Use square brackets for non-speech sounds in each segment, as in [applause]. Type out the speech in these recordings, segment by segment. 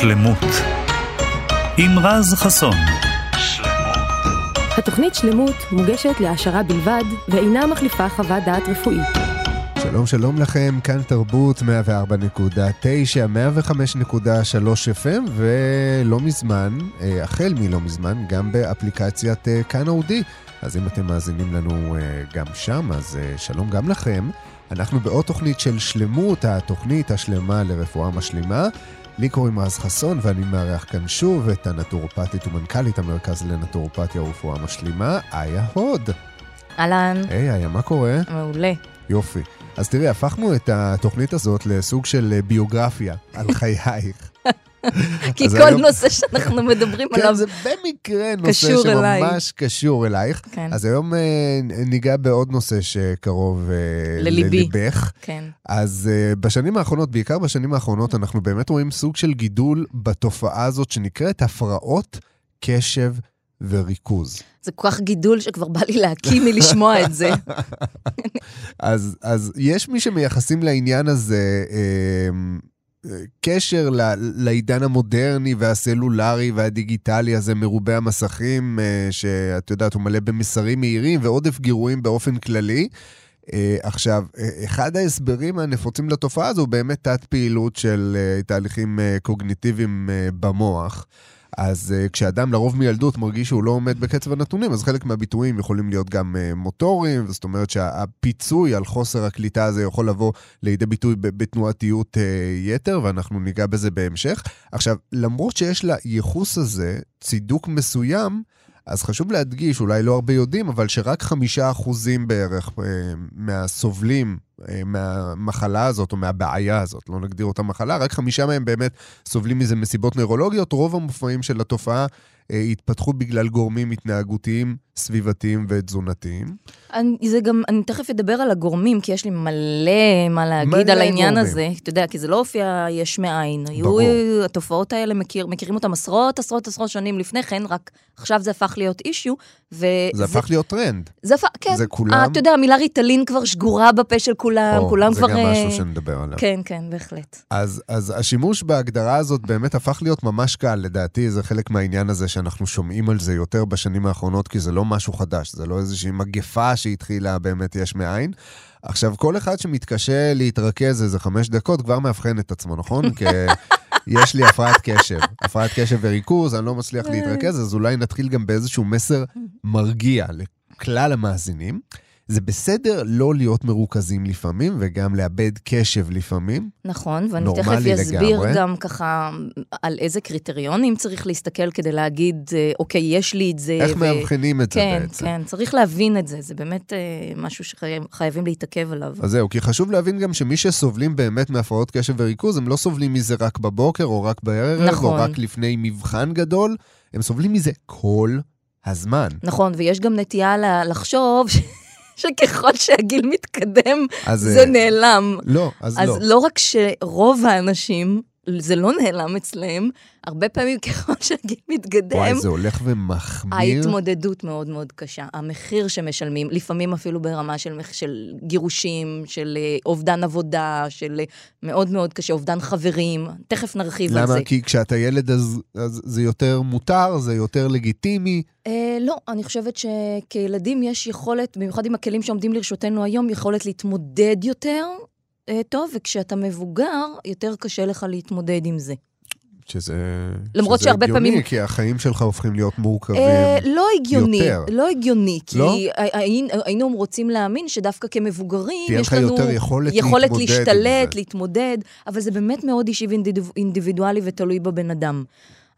שלמות עם רז חסון. התוכנית שלמות מוגשת להעשרה בלבד ואינה מחליפה חוות דעת רפואית. שלום שלום לכם, כאן תרבות 104.9, 105.3 FM, ולא מזמן, אה, החל מלא מזמן, גם באפליקציית אה, כאן אודי. אז אם אתם מאזינים לנו אה, גם שם, אז שלום גם לכם. אנחנו בעוד תוכנית של שלמות, התוכנית השלמה לרפואה משלימה. לי קוראים רז חסון, ואני מארח כאן שוב את הנטורופטית ומנכ"לית המרכז לנטורופתיה ורפואה משלימה, איה הוד. אהלן. היי, איה, מה קורה? מעולה. יופי. אז תראי, הפכנו את התוכנית הזאת לסוג של ביוגרפיה על [laughs] חייך. [laughs] כי כל היום... נושא שאנחנו מדברים כן, עליו זה במקרה נושא שממש אליי. קשור אלייך. כן. אז היום אה, ניגע בעוד נושא שקרוב אה, לליבי. לליבך. כן. אז אה, בשנים האחרונות, בעיקר בשנים האחרונות, אנחנו באמת רואים סוג של גידול בתופעה הזאת שנקראת הפרעות קשב וריכוז. זה כל כך גידול שכבר בא לי להקיא מלשמוע את זה. [laughs] אז, אז יש מי שמייחסים לעניין הזה אה, קשר לעידן המודרני והסלולרי והדיגיטלי הזה מרובה המסכים, אה, שאת יודעת, הוא מלא במסרים מהירים ועודף גירויים באופן כללי. אה, עכשיו, אה, אחד ההסברים הנפוצים לתופעה הזו הוא באמת תת-פעילות של תהליכים קוגניטיביים במוח. אז uh, כשאדם לרוב מילדות מרגיש שהוא לא עומד בקצב הנתונים, אז חלק מהביטויים יכולים להיות גם uh, מוטוריים, זאת אומרת שהפיצוי על חוסר הקליטה הזה יכול לבוא לידי ביטוי בתנועתיות uh, יתר, ואנחנו ניגע בזה בהמשך. עכשיו, למרות שיש לייחוס הזה צידוק מסוים, אז חשוב להדגיש, אולי לא הרבה יודעים, אבל שרק חמישה אחוזים בערך אה, מהסובלים אה, מהמחלה הזאת או מהבעיה הזאת, לא נגדיר אותה מחלה, רק חמישה מהם באמת סובלים מזה מסיבות נוירולוגיות. רוב המופעים של התופעה אה, התפתחו בגלל גורמים התנהגותיים, סביבתיים ותזונתיים. אני, זה גם, אני תכף אדבר על הגורמים, כי יש לי מלא מה להגיד מלא על העניין גורמים. הזה. אתה יודע, כי זה לא הופיע יש מאין. ברור. היו, התופעות האלה, מכיר, מכירים אותם עשרות, עשרות, עשרות שנים לפני כן, רק עכשיו זה הפך להיות אישיו. וזה... זה הפך להיות טרנד. זה הפך, כן. זה כולם... אתה יודע, המילה ריטלין כבר שגורה בפה של כולם, או, כולם זה כבר... זה גם משהו שנדבר עליו. כן, כן, בהחלט. אז, אז השימוש בהגדרה הזאת באמת הפך להיות ממש קל, לדעתי זה חלק מהעניין הזה שאנחנו שומעים על זה יותר בשנים האחרונות, כי זה לא משהו חדש, זה לא איזושהי מגפה שהתחילה באמת יש מאין. עכשיו, כל אחד שמתקשה להתרכז איזה חמש דקות כבר מאבחן את עצמו, נכון? כי [laughs] יש לי הפרעת קשב, הפרעת קשב וריכוז, אני לא מצליח להתרכז, אז אולי נתחיל גם באיזשהו מסר מרגיע לכלל המאזינים. זה בסדר לא להיות מרוכזים לפעמים, וגם לאבד קשב לפעמים. נכון, ואני תכף אסביר לגמרי. גם ככה על איזה קריטריונים צריך להסתכל כדי להגיד, אה, אוקיי, יש לי את זה. איך ו... מאבחנים את כן, זה בעצם. כן, כן, צריך להבין את זה, זה באמת אה, משהו שחייבים להתעכב עליו. אז זהו, כי חשוב להבין גם שמי שסובלים באמת מהפרעות קשב וריכוז, הם לא סובלים מזה רק בבוקר, או רק בערב, נכון. או רק לפני מבחן גדול, הם סובלים מזה כל הזמן. נכון, ויש גם נטייה לחשוב... שככל שהגיל מתקדם, אז, זה נעלם. לא, אז, אז לא. אז לא רק שרוב האנשים זה לא נעלם אצלהם. הרבה פעמים [laughs] ככל שהגיל מתקדם... וואי, זה הולך ומחמיר. ההתמודדות מאוד מאוד קשה. המחיר שמשלמים, לפעמים אפילו ברמה של, של גירושים, של אה, אובדן עבודה, של אה, מאוד מאוד קשה, אובדן חברים. תכף נרחיב למה? על זה. למה? כי כשאתה ילד אז, אז זה יותר מותר, זה יותר לגיטימי. אה, לא, אני חושבת שכילדים יש יכולת, במיוחד עם הכלים שעומדים לרשותנו היום, יכולת להתמודד יותר טוב, וכשאתה מבוגר, יותר קשה לך להתמודד עם זה. שזה, למרות שזה שהרבה הגיוני, פעמים... כי החיים שלך הופכים להיות מורכבים אה, לא הגיוני, יותר. לא הגיוני, כי לא? היינו, רוצים להאמין שדווקא כמבוגרים, יש לנו יותר יכולת, יכולת להשתלט, להתמודד, אבל זה באמת מאוד אישי ואינדיבידואלי ותלוי בבן אדם.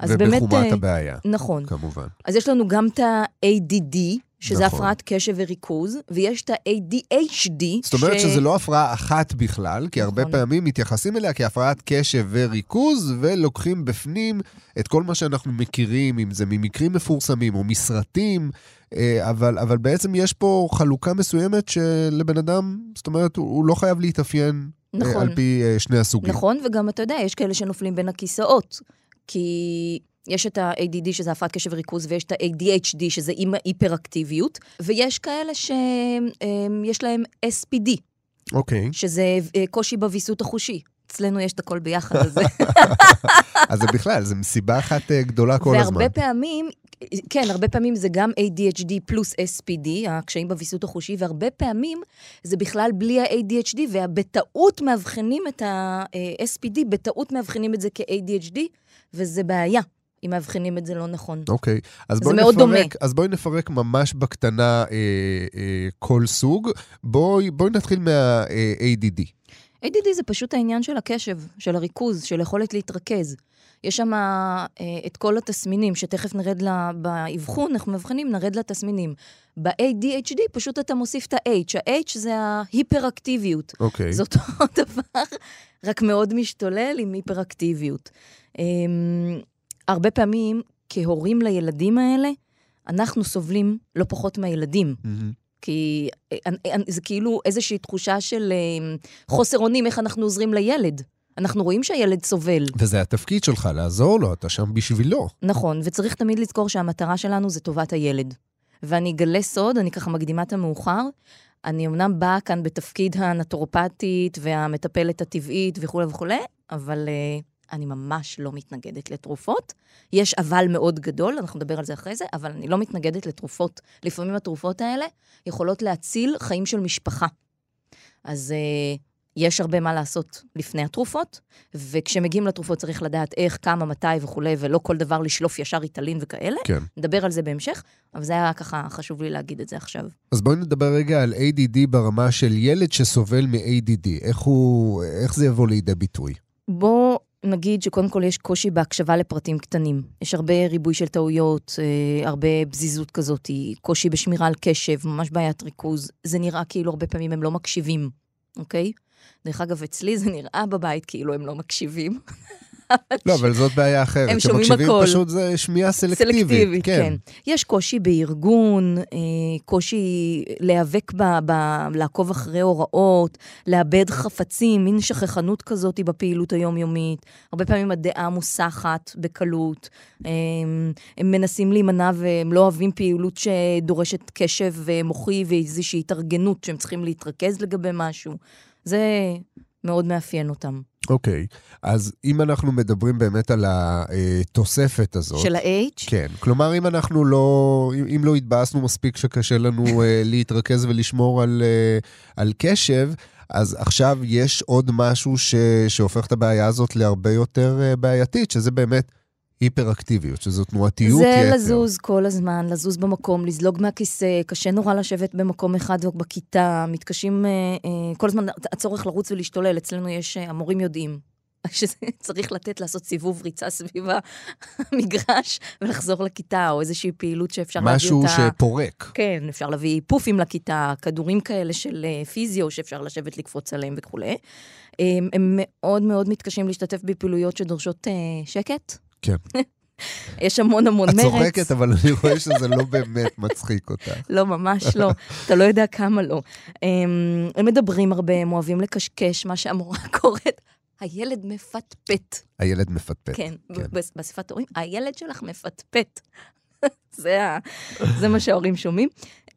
ובחומת באמת, אה, הבעיה. נכון. כמובן. אז יש לנו גם את ה-ADD, שזה נכון. הפרעת קשב וריכוז, ויש את ה-ADHD. זאת אומרת ש... שזה לא הפרעה אחת בכלל, כי נכון. הרבה פעמים מתייחסים אליה כהפרעת קשב וריכוז, ולוקחים בפנים את כל מה שאנחנו מכירים, אם זה ממקרים מפורסמים או מסרטים, אה, אבל, אבל בעצם יש פה חלוקה מסוימת שלבן אדם, זאת אומרת, הוא לא חייב להתאפיין אה, נכון. על פי אה, שני הסוגים. נכון, וגם אתה יודע, יש כאלה שנופלים בין הכיסאות. כי יש את ה-ADD, שזה הפרעת קשב וריכוז, ויש את ה-ADHD, שזה היפראקטיביות, ויש כאלה שיש להם SPD. אוקיי. Okay. שזה אה, קושי בוויסות החושי. אצלנו יש את הכל ביחד, אז. [laughs] אז זה בכלל, זה מסיבה אחת אה, גדולה כל הזמן. והרבה פעמים, כן, הרבה פעמים זה גם ADHD פלוס SPD, הקשיים בוויסות החושי, והרבה פעמים זה בכלל בלי ה-ADHD, ובטעות מאבחנים את ה-SPD, בטעות מאבחנים את זה כ-ADHD, וזה בעיה. אם מאבחנים את זה לא נכון. אוקיי, אז זה בואי מאוד דומה. נפרק, אז בואי נפרק ממש בקטנה אה, אה, כל סוג. בואי, בואי נתחיל מה-ADD. ADD זה פשוט העניין של הקשב, של הריכוז, של היכולת להתרכז. יש שם אה, את כל התסמינים, שתכף נרד לה, באבחון, אנחנו מבחינים, נרד לתסמינים. ב-ADHD פשוט אתה מוסיף את ה-H. ה-H זה ההיפראקטיביות. אוקיי. [laughs] זה אותו דבר, רק מאוד משתולל עם היפראקטיביות. Um, הרבה פעמים, כהורים לילדים האלה, אנחנו סובלים לא פחות מהילדים. מהמם. כי אה, אה, זה כאילו איזושהי תחושה של אה, חוסר אונים, איך אנחנו עוזרים לילד. אנחנו רואים שהילד סובל. וזה התפקיד שלך, לעזור לו, אתה שם בשבילו. נכון, וצריך תמיד לזכור שהמטרה שלנו זה טובת הילד. ואני אגלה סוד, אני ככה מקדימה את המאוחר. אני אמנם באה כאן בתפקיד הנטורופטית והמטפלת הטבעית וכולי וכולי, אבל uh, אני ממש לא מתנגדת לתרופות. יש אבל מאוד גדול, אנחנו נדבר על זה אחרי זה, אבל אני לא מתנגדת לתרופות. לפעמים התרופות האלה יכולות להציל חיים של משפחה. אז uh, יש הרבה מה לעשות לפני התרופות, וכשמגיעים לתרופות צריך לדעת איך, כמה, מתי וכולי, ולא כל דבר לשלוף ישר ריטלין וכאלה. כן. נדבר על זה בהמשך, אבל זה היה ככה חשוב לי להגיד את זה עכשיו. אז בואי נדבר רגע על ADD ברמה של ילד שסובל מ-ADD. איך הוא, איך זה יבוא לידי ביטוי? בוא נגיד שקודם כל יש קושי בהקשבה לפרטים קטנים. יש הרבה ריבוי של טעויות, אה, הרבה פזיזות כזאת, קושי בשמירה על קשב, ממש בעיית ריכוז. זה נראה כאילו הרבה פעמים הם לא מקשיבים, אוקיי? דרך אגב, אצלי זה נראה בבית כאילו הם לא מקשיבים. [laughs] [laughs] לא, אבל זאת בעיה אחרת. הם שומעים שמקשיבים הכל. פשוט זה שמיעה סלקטיבית. סלקטיבית, כן. יש קושי בארגון, אה, קושי להיאבק, ב, ב, לעקוב אחרי הוראות, לאבד חפצים, מין שכחנות כזאת בפעילות היומיומית. הרבה פעמים הדעה מוסחת בקלות. אה, הם מנסים להימנע והם לא אוהבים פעילות שדורשת קשב מוחי ואיזושהי התארגנות שהם צריכים להתרכז לגבי משהו. זה מאוד מאפיין אותם. אוקיי, אז אם אנחנו מדברים באמת על התוספת הזאת... של ה-H? כן, כלומר, אם אנחנו לא, אם, אם לא התבאסנו מספיק שקשה לנו אה, להתרכז ולשמור על, אה, על קשב, אז עכשיו יש עוד משהו ש, שהופך את הבעיה הזאת להרבה יותר אה, בעייתית, שזה באמת היפראקטיביות, שזו תנועתיות זה יתר. לזוז כל הזמן, לזוז במקום, לזלוג מהכיסא, קשה נורא לשבת במקום אחד או בכיתה, מתקשים אה, אה, כל הזמן, הצורך לרוץ ולהשתולל, אצלנו יש, אה, המורים יודעים. [laughs] שצריך לתת, לעשות סיבוב ריצה סביב המגרש ולחזור לכיתה, או איזושהי פעילות שאפשר להביא משהו אותה... שפורק. כן, אפשר להביא פופים לכיתה, כדורים כאלה של פיזיו שאפשר לשבת לקפוץ עליהם וכולי. הם, הם מאוד מאוד מתקשים להשתתף בפעילויות שדורשות שקט. כן. [laughs] יש המון המון את מרץ. צוחקת, אבל אני רואה שזה לא באמת מצחיק אותך. [laughs] לא, ממש לא. אתה לא יודע כמה לא. הם, הם מדברים הרבה, הם אוהבים לקשקש, מה שהמורה [laughs] קוראת, הילד מפטפט. הילד מפטפט. כן, בס- בשפת הורים, הילד שלך מפטפט. זה, ה, זה מה שההורים שומעים.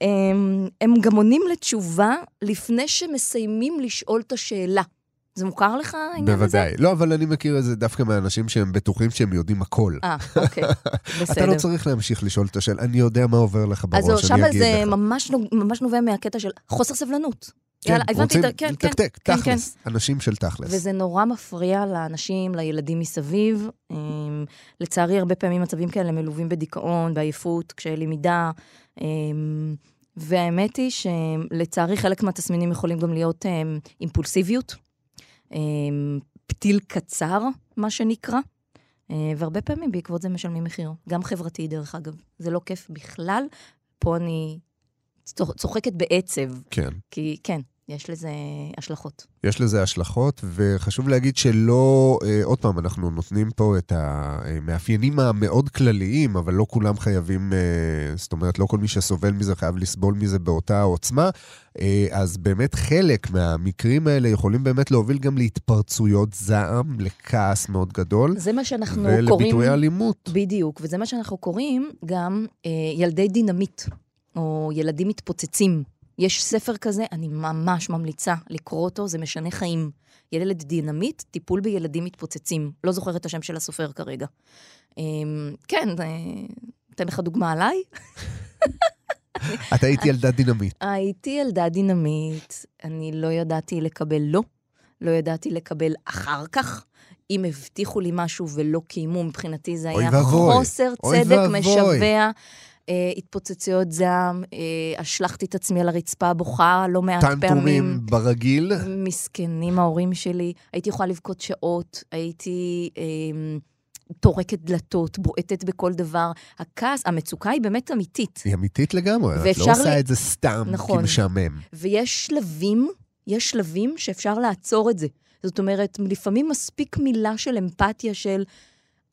הם, הם גם עונים לתשובה לפני שמסיימים לשאול את השאלה. זה מוכר לך העניין הזה? בוודאי. לא, אבל אני מכיר את זה דווקא מאנשים שהם בטוחים שהם יודעים הכל. אה, [laughs] אוקיי, בסדר. אתה לא צריך להמשיך לשאול את השאלה, אני יודע מה עובר לך אז בראש, אני שם אגיד זה לך. ממש, נו- ממש נובע מהקטע של חוסר סבלנות. כן, יאללה, רוצים ה... כן, כן. לתקתק, כן, תכלס. אנשים של תכלס. וזה נורא מפריע לאנשים, לילדים מסביב. אמ, לצערי, הרבה פעמים מצבים כאלה מלווים בדיכאון, בעייפות, קשיי למידה. אמ, והאמת היא שלצערי חלק מהתסמינים יכולים גם להיות אמ, אימפולסיביות, פתיל קצר, מה שנקרא. אה, והרבה פעמים בעקבות זה משלמים מחיר, גם חברתי דרך אגב. זה לא כיף בכלל. פה אני צוח- צוחקת בעצב, כן. כי כן, יש לזה השלכות. יש לזה השלכות, וחשוב להגיד שלא, אה, עוד פעם, אנחנו נותנים פה את המאפיינים המאוד כלליים, אבל לא כולם חייבים, אה, זאת אומרת, לא כל מי שסובל מזה חייב לסבול מזה באותה עוצמה. אה, אז באמת חלק מהמקרים האלה יכולים באמת להוביל גם להתפרצויות זעם, לכעס מאוד גדול, זה מה שאנחנו קוראים... ולביטויי אלימות. בדיוק, וזה מה שאנחנו קוראים גם אה, ילדי דינמיט, או ילדים מתפוצצים. יש ספר כזה, אני ממש ממליצה לקרוא אותו, זה משנה חיים. ילד דינמיט, טיפול בילדים מתפוצצים. לא זוכרת את השם של הסופר כרגע. אמ, כן, אה, אתן לך דוגמה עליי. [laughs] את היית ילדה דינמיט. הייתי ילדה דינמיט, אני לא ידעתי לקבל לא, לא ידעתי לקבל אחר כך. אם הבטיחו לי משהו ולא קיימו, מבחינתי זה היה. חוסר צדק. משווע. אה, התפוצצויות זעם, אה, השלכתי את עצמי על הרצפה בוכה לא מעט פעמים. טנטרומים ברגיל. מסכנים ההורים שלי, הייתי יכולה לבכות שעות, הייתי אה, טורקת דלתות, בועטת בכל דבר. הכעס, המצוקה היא באמת אמיתית. היא אמיתית לגמרי, את לא עושה ל- את זה סתם כי נכון. משעמם. ויש שלבים, יש שלבים שאפשר לעצור את זה. זאת אומרת, לפעמים מספיק מילה של אמפתיה של,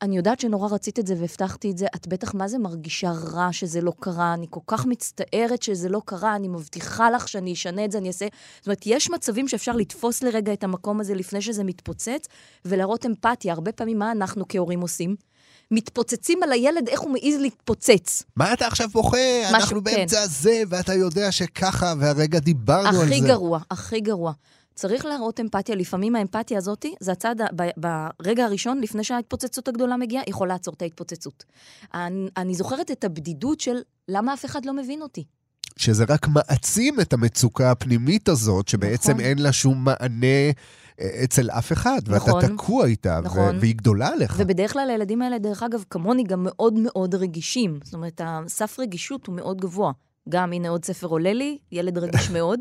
אני יודעת שנורא רצית את זה והבטחתי את זה, את בטח מה זה מרגישה רע שזה לא קרה, אני כל כך מצטערת שזה לא קרה, אני מבטיחה לך שאני אשנה את זה, אני אעשה... זאת אומרת, יש מצבים שאפשר לתפוס לרגע את המקום הזה לפני שזה מתפוצץ, ולהראות אמפתיה. הרבה פעמים מה אנחנו כהורים עושים? מתפוצצים על הילד, איך הוא מעז להתפוצץ. מה אתה עכשיו בוכה? משהו, אנחנו כן. באמצע הזה, ואתה יודע שככה, והרגע דיברנו על זה. הכי גרוע, הכי גרוע. צריך להראות אמפתיה. לפעמים האמפתיה הזאת, זה הצעד, ב- ברגע הראשון, לפני שההתפוצצות הגדולה מגיעה, יכול לעצור את ההתפוצצות. אני, אני זוכרת את הבדידות של למה אף אחד לא מבין אותי. שזה רק מעצים את המצוקה הפנימית הזאת, שבעצם נכון. אין לה שום מענה אה, אצל אף אחד, ואתה נכון. תקוע איתה, נכון. והיא גדולה עליך. ובדרך כלל הילדים האלה, דרך אגב, כמוני, גם מאוד מאוד רגישים. זאת אומרת, הסף רגישות הוא מאוד גבוה. גם, הנה עוד ספר עולה לי, ילד רגיש מאוד.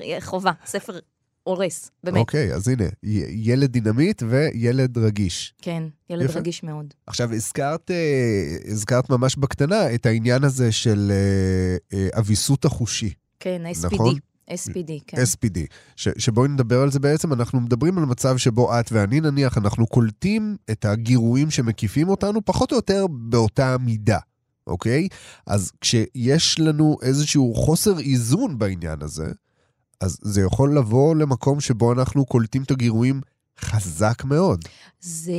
[laughs] חובה, ספר הורס, באמת. אוקיי, אז הנה, ילד דינמיט וילד רגיש. כן, ילד יפה. רגיש מאוד. עכשיו, הזכרת, אה, הזכרת ממש בקטנה את העניין הזה של אה, אה, אביסות החושי, כן, SPD. נכון? SPD, כן. SPD. ש, שבואי נדבר על זה בעצם, אנחנו מדברים על מצב שבו את ואני נניח, אנחנו קולטים את הגירויים שמקיפים אותנו פחות או יותר באותה מידה, אוקיי? אז כשיש לנו איזשהו חוסר איזון בעניין הזה, אז זה יכול לבוא למקום שבו אנחנו קולטים את הגירויים חזק מאוד. זה,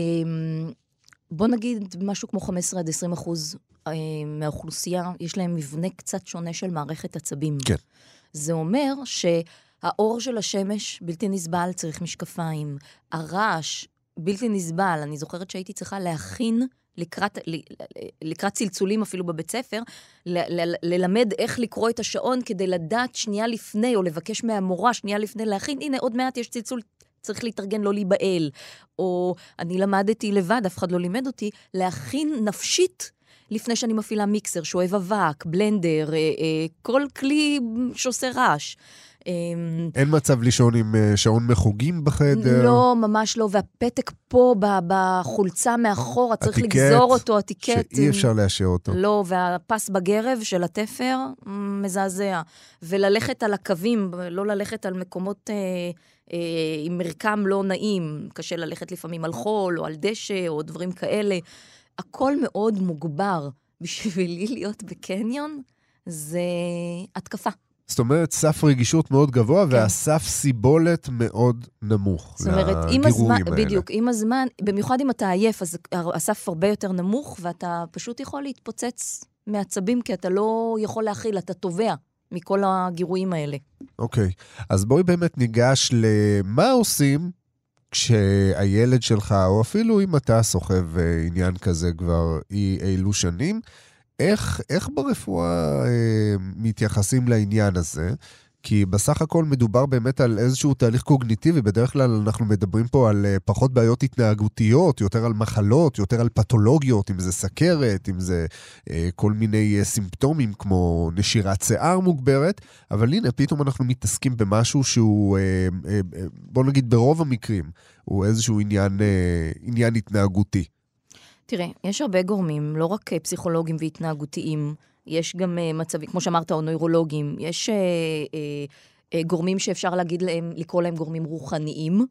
בוא נגיד, משהו כמו 15 עד 20 אחוז אה, מהאוכלוסייה, יש להם מבנה קצת שונה של מערכת עצבים. כן. זה אומר שהאור של השמש בלתי נסבל, צריך משקפיים. הרעש בלתי נסבל. אני זוכרת שהייתי צריכה להכין לקראת, לקראת צלצולים אפילו בבית ספר, ל- ל- ללמד איך לקרוא את השעון כדי לדעת שנייה לפני, או לבקש מהמורה שנייה לפני להכין, הנה, עוד מעט יש צלצול, צריך להתארגן, לא להיבהל. או אני למדתי לבד, אף אחד לא לימד אותי, להכין נפשית לפני שאני מפעילה מיקסר, שואב אבק, בלנדר, אה, אה, כל כלי שעושה רעש. אה, אין מצב לישון עם אה, שעון מחוגים בחדר. לא, ממש לא, והפתק פה בחולצה מאחורה, צריך לגזור אותו, הטיקט. שאי אפשר לאשר אותו. לא, והפס בגרב של התפר, מ, מזעזע. וללכת על הקווים, לא ללכת על מקומות אה, אה, עם מרקם לא נעים. קשה ללכת לפעמים על חול, או על דשא, או דברים כאלה. הכל מאוד מוגבר. [laughs] בשבילי להיות בקניון, זה התקפה. זאת אומרת, סף רגישות מאוד גבוה, כן. והסף סיבולת מאוד נמוך זאת אומרת, עם הזמן, האלה. בדיוק, עם הזמן, במיוחד אם אתה עייף, אז הסף הרבה יותר נמוך, ואתה פשוט יכול להתפוצץ מעצבים, כי אתה לא יכול להכיל, אתה תובע מכל הגירויים האלה. אוקיי, אז בואי באמת ניגש למה עושים כשהילד שלך, או אפילו אם אתה סוחב אה, עניין כזה כבר אי אילו שנים, איך, איך ברפואה אה, מתייחסים לעניין הזה? כי בסך הכל מדובר באמת על איזשהו תהליך קוגניטיבי, בדרך כלל אנחנו מדברים פה על אה, פחות בעיות התנהגותיות, יותר על מחלות, יותר על פתולוגיות, אם זה סכרת, אם זה אה, כל מיני אה, סימפטומים כמו נשירת שיער מוגברת, אבל הנה, פתאום אנחנו מתעסקים במשהו שהוא, אה, אה, אה, בוא נגיד ברוב המקרים, הוא איזשהו עניין, אה, עניין התנהגותי. תראה, יש הרבה גורמים, לא רק אה, פסיכולוגים והתנהגותיים, יש גם אה, מצבים, כמו שאמרת, או נוירולוגים, יש אה, אה, אה, גורמים שאפשר להגיד להם, לקרוא להם גורמים רוחניים,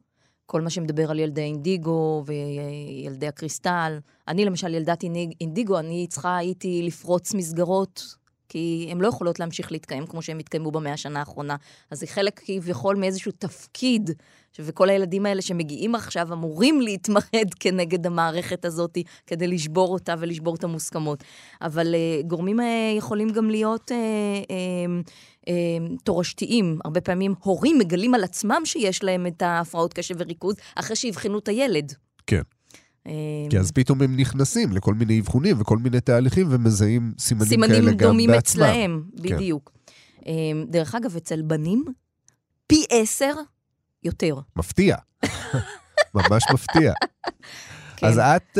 כל מה שמדבר על ילדי אינדיגו וילדי הקריסטל. אני למשל ילדת אינדיג- אינדיגו, אני צריכה הייתי לפרוץ מסגרות כי הן לא יכולות להמשיך להתקיים כמו שהן התקיימו במאה השנה האחרונה. אז זה חלק כביכול מאיזשהו תפקיד, וכל הילדים האלה שמגיעים עכשיו אמורים להתמרד [laughs] כנגד המערכת הזאת, כדי לשבור אותה ולשבור את המוסכמות. אבל uh, גורמים uh, יכולים גם להיות... Uh, uh, תורשתיים. הרבה פעמים הורים מגלים על עצמם שיש להם את ההפרעות קשב וריכוז, אחרי שיבחנו את הילד. כן. כי אז פתאום הם נכנסים לכל מיני אבחונים וכל מיני תהליכים ומזהים סימנים, סימנים כאלה גם בעצמם. סימנים דומים אצלהם, בדיוק. כן. דרך אגב, אצל בנים, פי עשר יותר. מפתיע. [laughs] ממש מפתיע. [laughs] כן. אז את,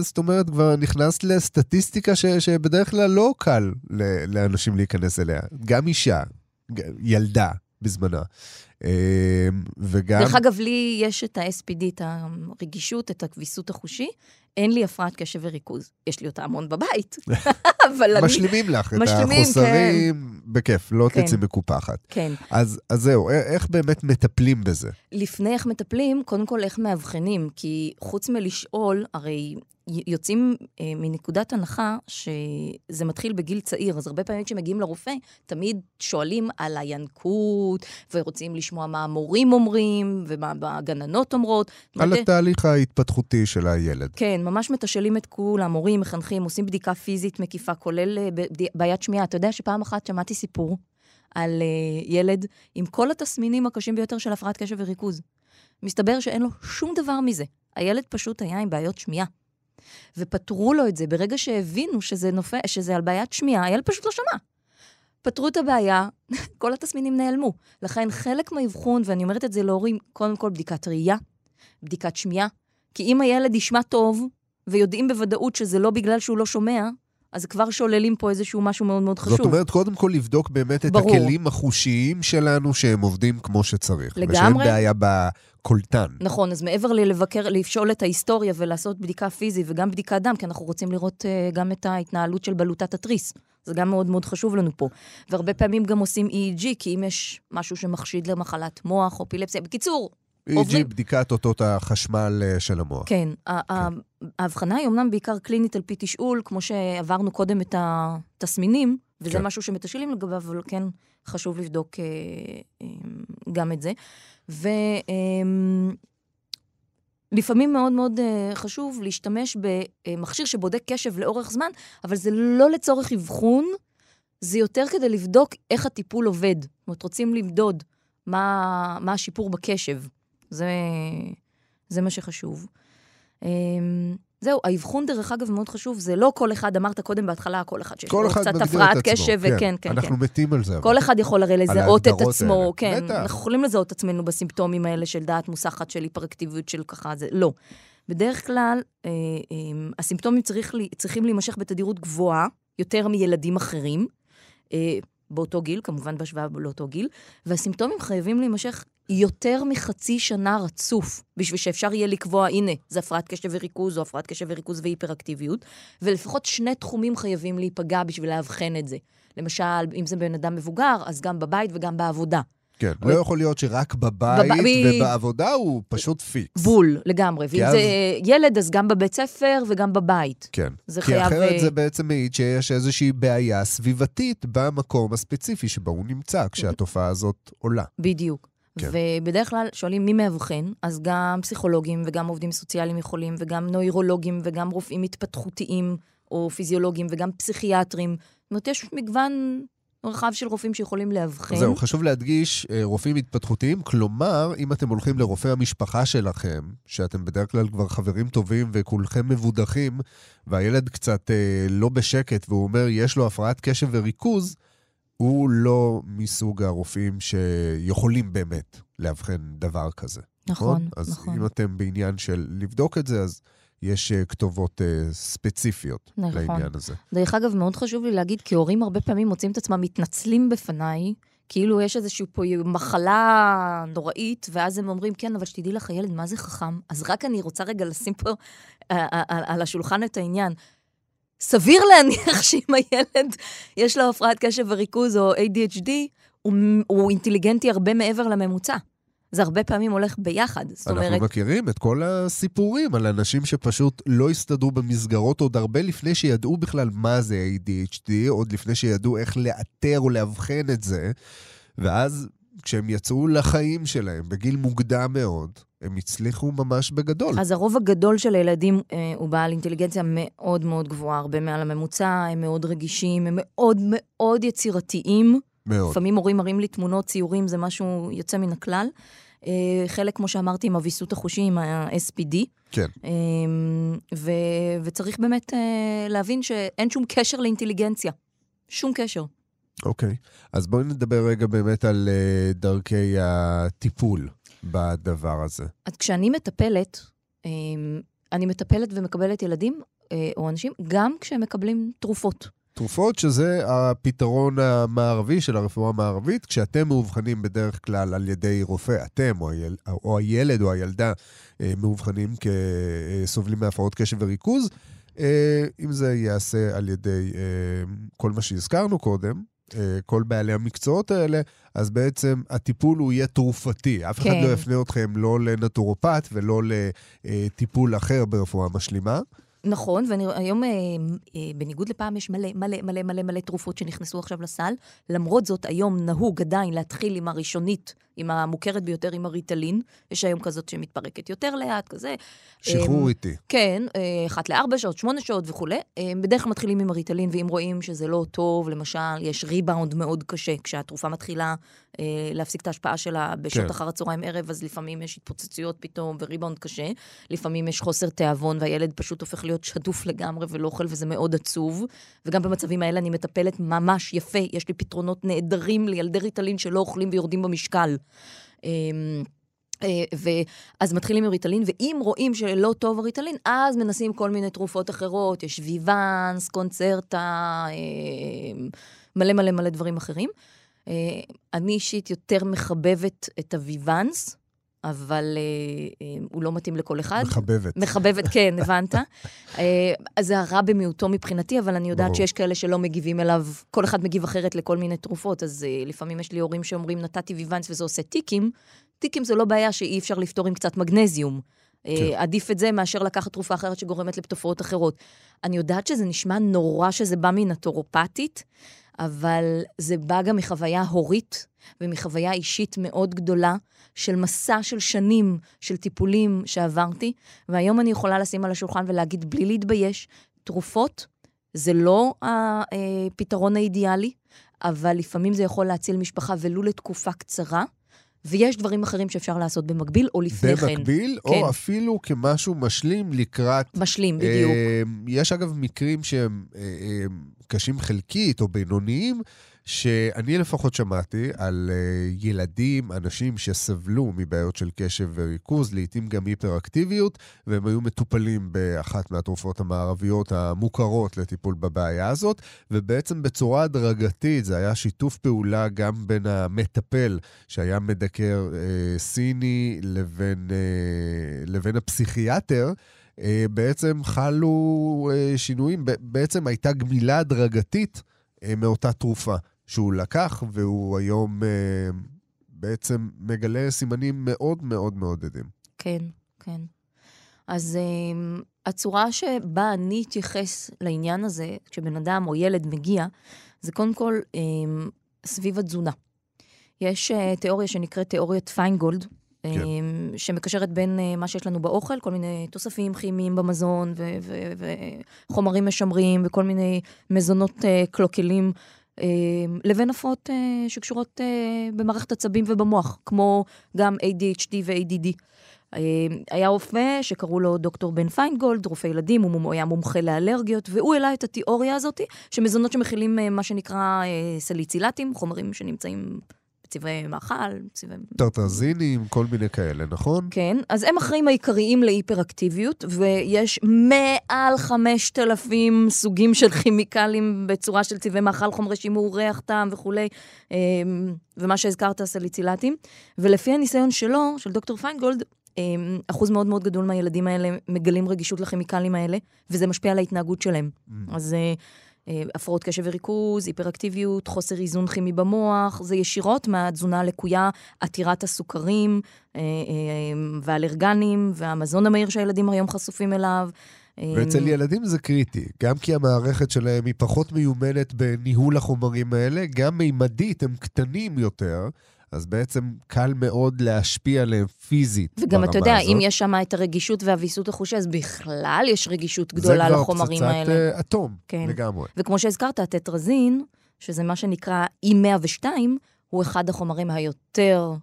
זאת אומרת, כבר נכנסת לסטטיסטיקה ש, שבדרך כלל לא קל לאנשים להיכנס אליה. גם אישה, ילדה בזמנה. אמ, וגם... דרך אגב, לי יש את ה-SPD, את הרגישות, את הכביסות החושי. אין לי הפרעת קשב וריכוז. יש לי אותה המון בבית, [laughs] אבל אני... משלימים לך משלימים, את החוסרים, כן. בכיף, לא כן. תצאי מקופחת. כן. אז, אז זהו, איך באמת מטפלים בזה? לפני איך מטפלים, קודם כל איך מאבחנים, כי חוץ מלשאול, הרי יוצאים אה, מנקודת הנחה שזה מתחיל בגיל צעיר, אז הרבה פעמים כשמגיעים לרופא, תמיד שואלים על הינקות, ורוצים לשמוע מה המורים אומרים, ומה הגננות אומרות. על מדי... התהליך ההתפתחותי של הילד. כן, ממש מתשאלים את כולם, מורים, מחנכים, עושים בדיקה פיזית מקיפה, כולל אה, בעיית שמיעה. אתה יודע שפעם אחת שמעתי סיפור על אה, ילד עם כל התסמינים הקשים ביותר של הפרעת קשב וריכוז. מסתבר שאין לו שום דבר מזה. הילד פשוט היה עם בעיות שמיעה. ופתרו לו את זה ברגע שהבינו שזה, נופע, שזה על בעיית שמיעה, הילד פשוט לא שמע. פתרו את הבעיה, [laughs] כל התסמינים נעלמו. לכן חלק מהאבחון, ואני אומרת את זה להורים, קודם כל בדיקת ראייה, בדיקת שמיעה, כי אם הילד ישמע טוב, ויודעים בוודאות שזה לא בגלל שהוא לא שומע, אז כבר שוללים פה איזשהו משהו מאוד מאוד חשוב. זאת אומרת, קודם כל לבדוק באמת את ברור. הכלים החושיים שלנו שהם עובדים כמו שצריך. לגמרי. ושאין בעיה בקולטן. נכון, אז מעבר ללבקר, לפשול את ההיסטוריה ולעשות בדיקה פיזית וגם בדיקת דם, כי אנחנו רוצים לראות uh, גם את ההתנהלות של בלוטת התריס. זה גם מאוד מאוד חשוב לנו פה. והרבה פעמים גם עושים EEG, כי אם יש משהו שמחשיד למחלת מוח או אפילפסיה. בקיצור, EEG. בדיקת אותות החשמל אה, של המוח. כן. כן. ההבחנה היא אמנם בעיקר קלינית על פי תשאול, כמו שעברנו קודם את התסמינים, וזה כן. משהו שמתשאלים לגביו, אבל כן חשוב לבדוק אה, אה, גם את זה. ולפעמים אה, מאוד מאוד חשוב להשתמש במכשיר שבודק קשב לאורך זמן, אבל זה לא לצורך אבחון, זה יותר כדי לבדוק איך הטיפול עובד. זאת אומרת, רוצים למדוד מה, מה השיפור בקשב. זה, זה מה שחשוב. אמ, זהו, האבחון, דרך אגב, מאוד חשוב, זה לא כל אחד, אמרת קודם בהתחלה, כל אחד שיש לו קצת הפרעת קשב, וכן, כן, כן. אנחנו כן. מתים על זה. כל אחד יכול הרי לזהות את עצמו, האלה. כן. בטח. אנחנו יכולים לזהות את עצמנו בסימפטומים האלה של דעת מוסחת, של היפראקטיביות, של ככה, זה לא. בדרך כלל, אה, אה, הסימפטומים צריך, צריכים להימשך בתדירות גבוהה, יותר מילדים אחרים. אה, באותו גיל, כמובן בהשוואה לאותו גיל, והסימפטומים חייבים להימשך יותר מחצי שנה רצוף, בשביל שאפשר יהיה לקבוע, הנה, זה הפרעת קשב וריכוז, או הפרעת קשב וריכוז והיפראקטיביות, ולפחות שני תחומים חייבים להיפגע בשביל לאבחן את זה. למשל, אם זה בן אדם מבוגר, אז גם בבית וגם בעבודה. כן, לא יכול להיות שרק בבית בב... ובעבודה הוא פשוט פיקס. בול, לגמרי. ואם. זה ילד, אז גם בבית ספר וגם בבית. כן. זה כי חייב... אחרת זה בעצם מעיד שיש איזושהי בעיה סביבתית במקום הספציפי שבו הוא נמצא, כשהתופעה הזאת עולה. בדיוק. כן. ובדרך כלל שואלים מי מאבחן, אז גם פסיכולוגים וגם עובדים סוציאליים יכולים, וגם נוירולוגים וגם רופאים התפתחותיים או פיזיולוגים וגם פסיכיאטרים. זאת אומרת, יש מגוון רחב של רופאים שיכולים לאבחן. זהו, חשוב להדגיש, אה, רופאים התפתחותיים, כלומר, אם אתם הולכים לרופא המשפחה שלכם, שאתם בדרך כלל כבר חברים טובים וכולכם מבודחים, והילד קצת אה, לא בשקט והוא אומר, יש לו הפרעת קשב וריכוז, הוא לא מסוג הרופאים שיכולים באמת לאבחן דבר כזה. נכון, נכון. אז נכון. אם אתם בעניין של לבדוק את זה, אז יש uh, כתובות uh, ספציפיות נכון. לעניין הזה. דרך אגב, מאוד חשוב לי להגיד, כי הורים הרבה פעמים מוצאים את עצמם מתנצלים בפניי, כאילו יש איזושהי פה מחלה נוראית, ואז הם אומרים, כן, אבל שתדעי לך, הילד, מה זה חכם? אז רק אני רוצה רגע לשים פה אה, על השולחן את העניין. סביר להניח [laughs] שאם הילד יש לו הפרעת קשב וריכוז או ADHD, הוא, הוא אינטליגנטי הרבה מעבר לממוצע. זה הרבה פעמים הולך ביחד. זאת אנחנו אומרת... מכירים את כל הסיפורים על אנשים שפשוט לא הסתדרו במסגרות עוד הרבה לפני שידעו בכלל מה זה ADHD, עוד לפני שידעו איך לאתר או לאבחן את זה, ואז כשהם יצאו לחיים שלהם בגיל מוקדם מאוד, הם הצליחו ממש בגדול. אז הרוב הגדול של הילדים אה, הוא בעל אינטליגנציה מאוד מאוד גבוהה, הרבה מעל הממוצע, הם מאוד רגישים, הם מאוד מאוד יצירתיים. מאוד. לפעמים הורים מראים לי תמונות, ציורים, זה משהו יוצא מן הכלל. אה, חלק, כמו שאמרתי, עם הוויסות החושי, עם ה-SPD. כן. אה, ו- וצריך באמת אה, להבין שאין שום קשר לאינטליגנציה. שום קשר. אוקיי. אז בואי נדבר רגע באמת על uh, דרכי הטיפול בדבר הזה. אז כשאני מטפלת, אה, אני מטפלת ומקבלת ילדים אה, או אנשים, גם כשהם מקבלים תרופות. תרופות שזה הפתרון המערבי של הרפואה המערבית, כשאתם מאובחנים בדרך כלל על ידי רופא, אתם או, היל, או הילד או הילדה אה, מאובחנים כסובלים מהפרעות קשב וריכוז, אם זה ייעשה על ידי כל מה שהזכרנו קודם, כל בעלי המקצועות האלה, אז בעצם הטיפול הוא יהיה תרופתי. אף אחד כן. לא יפנה אתכם לא לנטורופט ולא לטיפול אחר ברפואה משלימה. נכון, והיום, אה, אה, בניגוד לפעם, יש מלא, מלא, מלא, מלא, מלא תרופות שנכנסו עכשיו לסל. למרות זאת, היום נהוג עדיין להתחיל עם הראשונית, עם המוכרת ביותר, עם הריטלין. יש היום כזאת שמתפרקת יותר לאט, כזה. שחרור אה, איטי. כן, אה, אחת לארבע שעות, שמונה שעות וכולי. אה, בדרך כלל מתחילים עם הריטלין, ואם רואים שזה לא טוב, למשל, יש ריבאונד מאוד קשה. כשהתרופה מתחילה אה, להפסיק את ההשפעה שלה בשעות כן. אחר הצהריים ערב, אז לפעמים יש התפוצצויות פתאום וריבאונד קשה. לפעמים יש חוסר תיאבון, והילד פשוט הופך להיות שטוף לגמרי ולא אוכל, וזה מאוד עצוב. וגם במצבים האלה אני מטפלת ממש יפה. יש לי פתרונות נהדרים לילדי ריטלין שלא אוכלים ויורדים במשקל. אמ, אה, ואז מתחילים עם ריטלין, ואם רואים שלא טוב הריטלין, אז מנסים כל מיני תרופות אחרות, יש ויוונס, קונצרטה, אה, מלא מלא מלא דברים אחרים. אה, אני אישית יותר מחבבת את הוויוונס, אבל אה, אה, הוא לא מתאים לכל אחד. מחבבת. מחבבת, [laughs] כן, הבנת? אה, אז זה הרע במיעוטו מבחינתי, אבל אני יודעת ברור. שיש כאלה שלא מגיבים אליו, כל אחד מגיב אחרת לכל מיני תרופות, אז אה, לפעמים יש לי הורים שאומרים, נתתי ויוונס וזה עושה טיקים. טיקים זה לא בעיה שאי אפשר לפתור עם קצת מגנזיום. כן. אה, עדיף את זה מאשר לקחת תרופה אחרת שגורמת לתופעות אחרות. אני יודעת שזה נשמע נורא שזה בא מן הטורופטית, אבל זה בא גם מחוויה הורית ומחוויה אישית מאוד גדולה של מסע של שנים של טיפולים שעברתי, והיום אני יכולה לשים על השולחן ולהגיד בלי להתבייש, תרופות זה לא הפתרון האידיאלי, אבל לפעמים זה יכול להציל משפחה ולו לתקופה קצרה. ויש דברים אחרים שאפשר לעשות במקביל או לפני כן. במקביל, כן. או אפילו כמשהו משלים לקראת... משלים, בדיוק. אה, יש אגב מקרים שהם אה, אה, קשים חלקית או בינוניים, שאני לפחות שמעתי על אה, ילדים, אנשים שסבלו מבעיות של קשב וריכוז, לעתים גם היפראקטיביות, והם היו מטופלים באחת מהתרופות המערביות המוכרות לטיפול בבעיה הזאת, ובעצם בצורה הדרגתית זה היה שיתוף פעולה גם בין המטפל, שהיה מדקר אה, סיני, לבין, אה, לבין הפסיכיאטר. אה, בעצם חלו אה, שינויים, בעצם הייתה גמילה הדרגתית מאותה תרופה שהוא לקח, והוא היום אה, בעצם מגלה סימנים מאוד מאוד מעודדים. כן, כן. אז um, הצורה שבה אני אתייחס לעניין הזה, כשבן אדם או ילד מגיע, זה קודם כל אמ, סביב התזונה. יש אה, תיאוריה שנקראת תיאוריית פיינגולד, כן. אמ, שמקשרת בין אה, מה שיש לנו באוכל, כל מיני תוספים כימיים במזון וחומרים משמרים וכל מיני מזונות אה, קלוקלים. אה, לבין הפרעות אה, שקשורות אה, במערכת עצבים ובמוח, כמו גם ADHD ו-ADD. אה, היה רופא שקראו לו דוקטור בן פיינגולד, רופא ילדים, הוא היה מומחה לאלרגיות, והוא העלה את התיאוריה הזאת, שמזונות שמכילים אה, מה שנקרא סליצילטים, חומרים שנמצאים בצבעי מאכל, צבעי... טרטרזינים, כל מיני כאלה, נכון? כן, אז הם אחראים העיקריים להיפראקטיביות, ויש מעל 5,000 סוגים של כימיקלים בצורה של צבעי מאכל, חומרי שימור, ריח, טעם וכולי, אמ, ומה שהזכרת, סליצילטים. ולפי הניסיון שלו, של דוקטור פיינגולד, אמ, אחוז מאוד מאוד גדול מהילדים האלה מגלים רגישות לכימיקלים האלה, וזה משפיע על ההתנהגות שלהם. Mm. אז אה, הפרעות קשב וריכוז, היפראקטיביות, חוסר איזון כימי במוח, זה ישירות מהתזונה הלקויה, עתירת הסוכרים אה, אה, והאלרגנים והמזון המהיר שהילדים היום חשופים אליו. ואצל ילדים זה קריטי, גם כי המערכת שלהם היא פחות מיומנת בניהול החומרים האלה, גם מימדית, הם קטנים יותר, אז בעצם קל מאוד להשפיע עליהם פיזית וגם אתה יודע, הזאת. אם יש שם את הרגישות והוויסות החושי, אז בכלל יש רגישות גדולה לחומרים האלה. זה כבר פצצת אטום, כן. לגמרי. וכמו שהזכרת, הטטרזין, שזה מה שנקרא E102, הוא אחד החומרים היותר אה,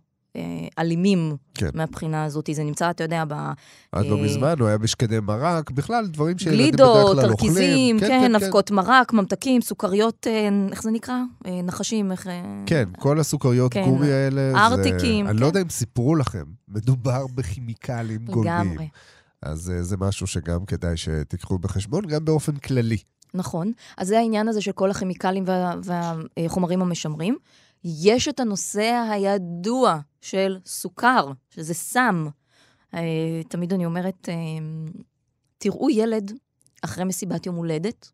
אלימים כן. מהבחינה הזאת. זה נמצא, אתה יודע, ב... עד לא אה... לא מזמן הוא היה בשקדי מרק, בכלל דברים שילדים בדרך כלל אוכלים. גלידות, תרכיזים, כן, כן, כן, אבקות כן. מרק, ממתקים, סוכריות, אה, איך זה נקרא? אה, נחשים, איך... כן, כל הסוכריות כן. גומי האלה. ארטיקים. זה... אני לא יודע אם סיפרו לכם, מדובר בכימיקלים גולמיים. לגמרי. אז זה משהו שגם כדאי שתיקחו בחשבון, גם באופן כללי. נכון. אז זה העניין הזה של כל הכימיקלים וה, והחומרים המשמרים. יש את הנושא הידוע של סוכר, שזה סם. אה, תמיד אני אומרת, אה, תראו ילד אחרי מסיבת יום הולדת,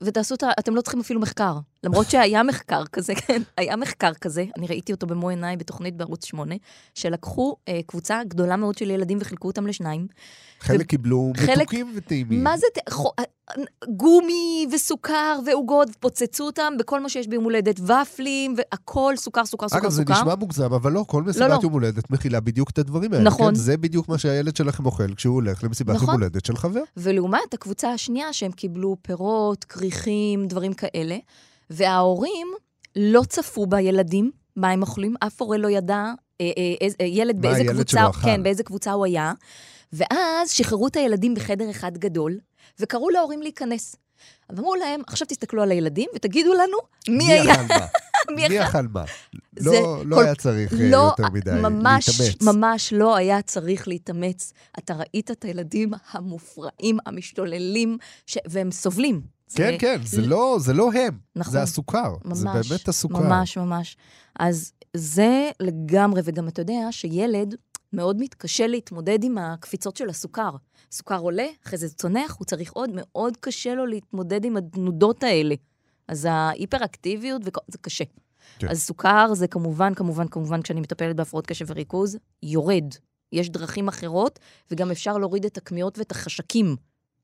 ותעשו את ה... אתם לא צריכים אפילו מחקר. למרות שהיה מחקר כזה, כן, היה מחקר כזה, אני ראיתי אותו במו עיניי בתוכנית בערוץ 8, שלקחו אה, קבוצה גדולה מאוד של ילדים וחילקו אותם לשניים. חלק ו... קיבלו חלק... מתוקים וטעימים. מה זה, חו... אה, גומי וסוכר ועוגות, פוצצו אותם בכל מה שיש ביום הולדת, ופלים והכל, סוכר, סוכר, סוכר, אגב, סוכר. אגב, זה נשמע מוגזם, אבל לא, כל מסיבת לא, לא. יום הולדת מכילה בדיוק את הדברים האלה. נכון. כן? זה בדיוק מה שהילד שלכם אוכל כשהוא הולך למסיבת נכון. יום הולדת של חבר. ולעומת הקבוצה השנייה, שהם קיבלו פירות, כריכים, דברים כאלה. וההורים לא צפו בילדים, מה הם אוכלים, אף הורה לא ידע, אה, אה, אה, ילד באיזה קבוצה, כן, באיזה קבוצה הוא היה. ואז שחררו את הילדים בחדר אחד גדול, וקראו להורים להיכנס. ואמרו להם, עכשיו תסתכלו על הילדים ותגידו לנו מי, מי היה. [laughs] מי אכל מה? לא, לא כל... היה צריך לא, יותר מדי ממש, להתאמץ. ממש לא היה צריך להתאמץ. אתה ראית את הילדים המופרעים, המשתוללים, ש... והם סובלים. כן, זה... כן, זה לא, זה לא הם, נכון. זה הסוכר. ממש, זה באמת הסוכר. ממש, ממש. אז זה לגמרי, וגם אתה יודע שילד מאוד מתקשה להתמודד עם הקפיצות של הסוכר. סוכר עולה, אחרי זה צונח, הוא צריך עוד, מאוד קשה לו להתמודד עם התנודות האלה. אז ההיפראקטיביות, זה קשה. כן. אז סוכר זה כמובן, כמובן, כמובן, כשאני מטפלת בהפרעות קשב וריכוז, יורד. יש דרכים אחרות, וגם אפשר להוריד את הכמיהות ואת החשקים.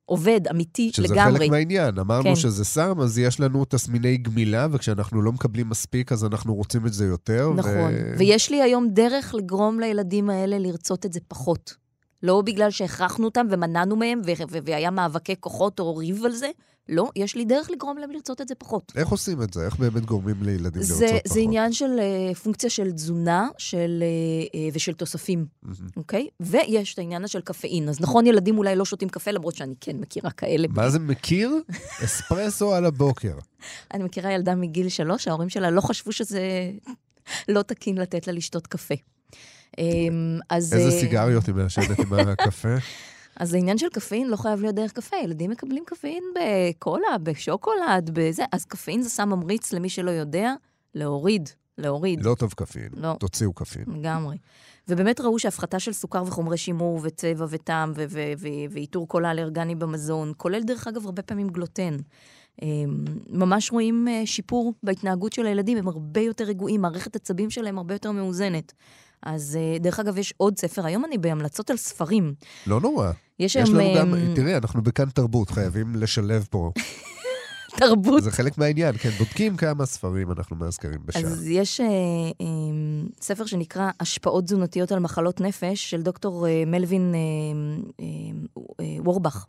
עובד, אמיתי שזה לגמרי. שזה חלק מהעניין. אמרנו כן. שזה סם, אז יש לנו תסמיני גמילה, וכשאנחנו לא מקבלים מספיק, אז אנחנו רוצים את זה יותר. נכון. ו... ויש לי היום דרך לגרום לילדים האלה לרצות את זה פחות. לא בגלל שהכרחנו אותם ומנענו מהם, והיה מאבקי כוחות או ריב על זה, לא, יש לי דרך לגרום להם לרצות את זה פחות. איך עושים את זה? איך באמת גורמים לילדים זה, לרצות פחות? זה עניין של uh, פונקציה של תזונה של, uh, uh, ושל תוספים, אוקיי? Mm-hmm. Okay? ויש את העניין של קפאין. אז נכון, ילדים אולי לא שותים קפה, למרות שאני כן מכירה כאלה. מה זה מכיר? [laughs] אספרסו על הבוקר. אני מכירה ילדה מגיל שלוש, ההורים שלה לא חשבו שזה [laughs] לא תקין לתת לה לשתות קפה. אמ, אז... איזה סיגריות היא מעשנת עם הקפה? [laughs] אז העניין של קפאין לא חייב להיות דרך קפה. ילדים מקבלים קפאין בקולה, בשוקולד, בזה. אז קפאין זה סם ממריץ למי שלא יודע, להוריד, להוריד. לא טוב קפאין, לא. תוציאו קפאין. לגמרי. ובאמת ראו שהפחתה של סוכר וחומרי שימור וצבע וטעם ואיתור כל האלרגני במזון, כולל דרך אגב הרבה פעמים גלוטן. אמ, ממש רואים אה, שיפור בהתנהגות של הילדים, הם הרבה יותר רגועים, מערכת עצבים שלהם הרבה יותר מאוזנת. אז אה, דרך אגב, יש עוד ספר, היום אני בהמלצות על ספרים. לא נורא. יש, יש לנו גם, אמ, תראי, אנחנו בכאן תרבות, חייבים לשלב פה. [laughs] תרבות. זה חלק מהעניין, כן, בודקים כמה ספרים אנחנו מאזכרים בשעה. אז יש אה, אה, ספר שנקרא השפעות תזונתיות על מחלות נפש, של דוקטור אה, מלווין אה, אה, אה, וורבך.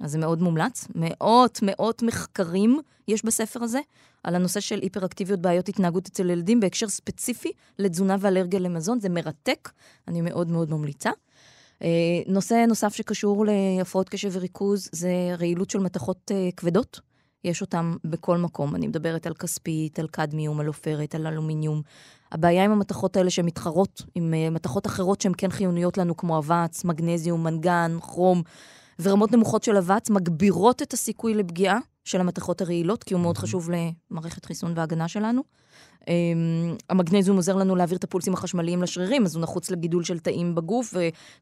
אז זה מאוד מומלץ. מאות, מאות מחקרים יש בספר הזה על הנושא של היפראקטיביות, בעיות התנהגות אצל ילדים, בהקשר ספציפי לתזונה ואלרגיה למזון. זה מרתק, אני מאוד מאוד ממליצה. אה, נושא נוסף שקשור להפרעות קשב וריכוז זה רעילות של מתכות אה, כבדות. יש אותם בכל מקום. אני מדברת על כספית, על קדמיום, על עופרת, על אלומיניום. הבעיה עם המתכות האלה שהן מתחרות עם אה, מתכות אחרות שהן כן חיוניות לנו, כמו אבץ, מגנזיום, מנגן, כרום. ורמות נמוכות של אבץ מגבירות את הסיכוי לפגיעה של המתכות הרעילות, כי הוא מאוד חשוב למערכת חיסון והגנה שלנו. אמ, המגנזיום עוזר לנו להעביר את הפולסים החשמליים לשרירים, אז הוא נחוץ לגידול של תאים בגוף,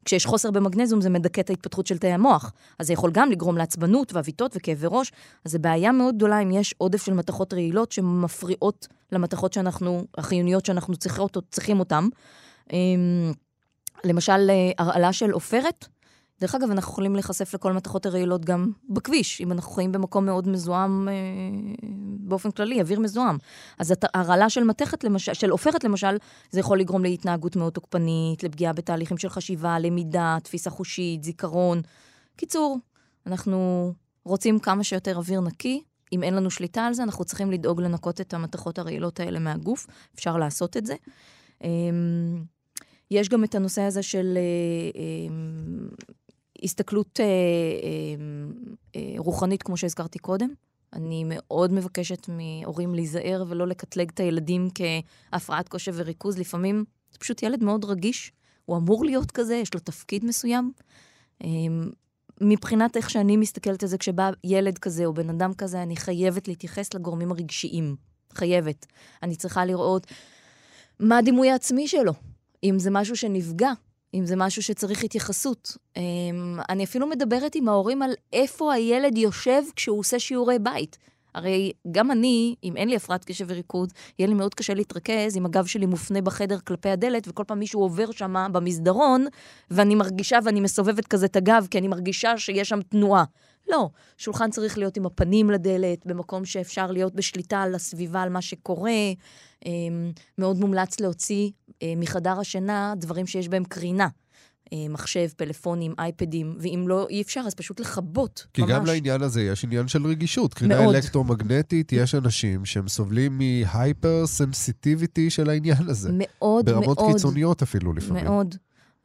וכשיש חוסר במגנזיום זה מדכא את ההתפתחות של תאי המוח. אז זה יכול גם לגרום לעצבנות ועוויתות וכאבי ראש. אז זו בעיה מאוד גדולה אם יש עודף של מתכות רעילות שמפריעות למתכות שאנחנו, החיוניות שאנחנו צריכים אותן. אמ, למשל, אה, הרעלה של עופרת, דרך אגב, אנחנו יכולים להיחשף לכל מתכות הרעילות גם בכביש, אם אנחנו חיים במקום מאוד מזוהם אה, באופן כללי, אוויר מזוהם. אז הרעלה של מתכת, למשל, של עופרת למשל, זה יכול לגרום להתנהגות מאוד תוקפנית, לפגיעה בתהליכים של חשיבה, למידה, תפיסה חושית, זיכרון. קיצור, אנחנו רוצים כמה שיותר אוויר נקי. אם אין לנו שליטה על זה, אנחנו צריכים לדאוג לנקות את המתכות הרעילות האלה מהגוף. אפשר לעשות את זה. אה, יש גם את הנושא הזה של אה, אה, הסתכלות אה, אה, אה, רוחנית, כמו שהזכרתי קודם. אני מאוד מבקשת מהורים להיזהר ולא לקטלג את הילדים כהפרעת קושי וריכוז. לפעמים זה פשוט ילד מאוד רגיש, הוא אמור להיות כזה, יש לו תפקיד מסוים. אה, מבחינת איך שאני מסתכלת על זה, כשבא ילד כזה או בן אדם כזה, אני חייבת להתייחס לגורמים הרגשיים. חייבת. אני צריכה לראות מה הדימוי העצמי שלו. אם זה משהו שנפגע, אם זה משהו שצריך התייחסות. אמ, אני אפילו מדברת עם ההורים על איפה הילד יושב כשהוא עושה שיעורי בית. הרי גם אני, אם אין לי הפרעת קשב וריכוז, יהיה לי מאוד קשה להתרכז אם הגב שלי מופנה בחדר כלפי הדלת, וכל פעם מישהו עובר שם במסדרון, ואני מרגישה ואני מסובבת כזה את הגב, כי אני מרגישה שיש שם תנועה. לא, שולחן צריך להיות עם הפנים לדלת, במקום שאפשר להיות בשליטה על הסביבה, על מה שקורה. אמ, מאוד מומלץ להוציא מחדר השינה דברים שיש בהם קרינה. אה, מחשב, פלאפונים, אייפדים, ואם לא, אי אפשר, אז פשוט לכבות, כי ממש. כי גם לעניין הזה יש עניין של רגישות. קרינה מאוד. אלקטרומגנטית, יש אנשים שהם סובלים מהייפר סנסיטיביטי של העניין הזה. מאוד, ברמות מאוד. ברמות קיצוניות אפילו לפעמים. מאוד.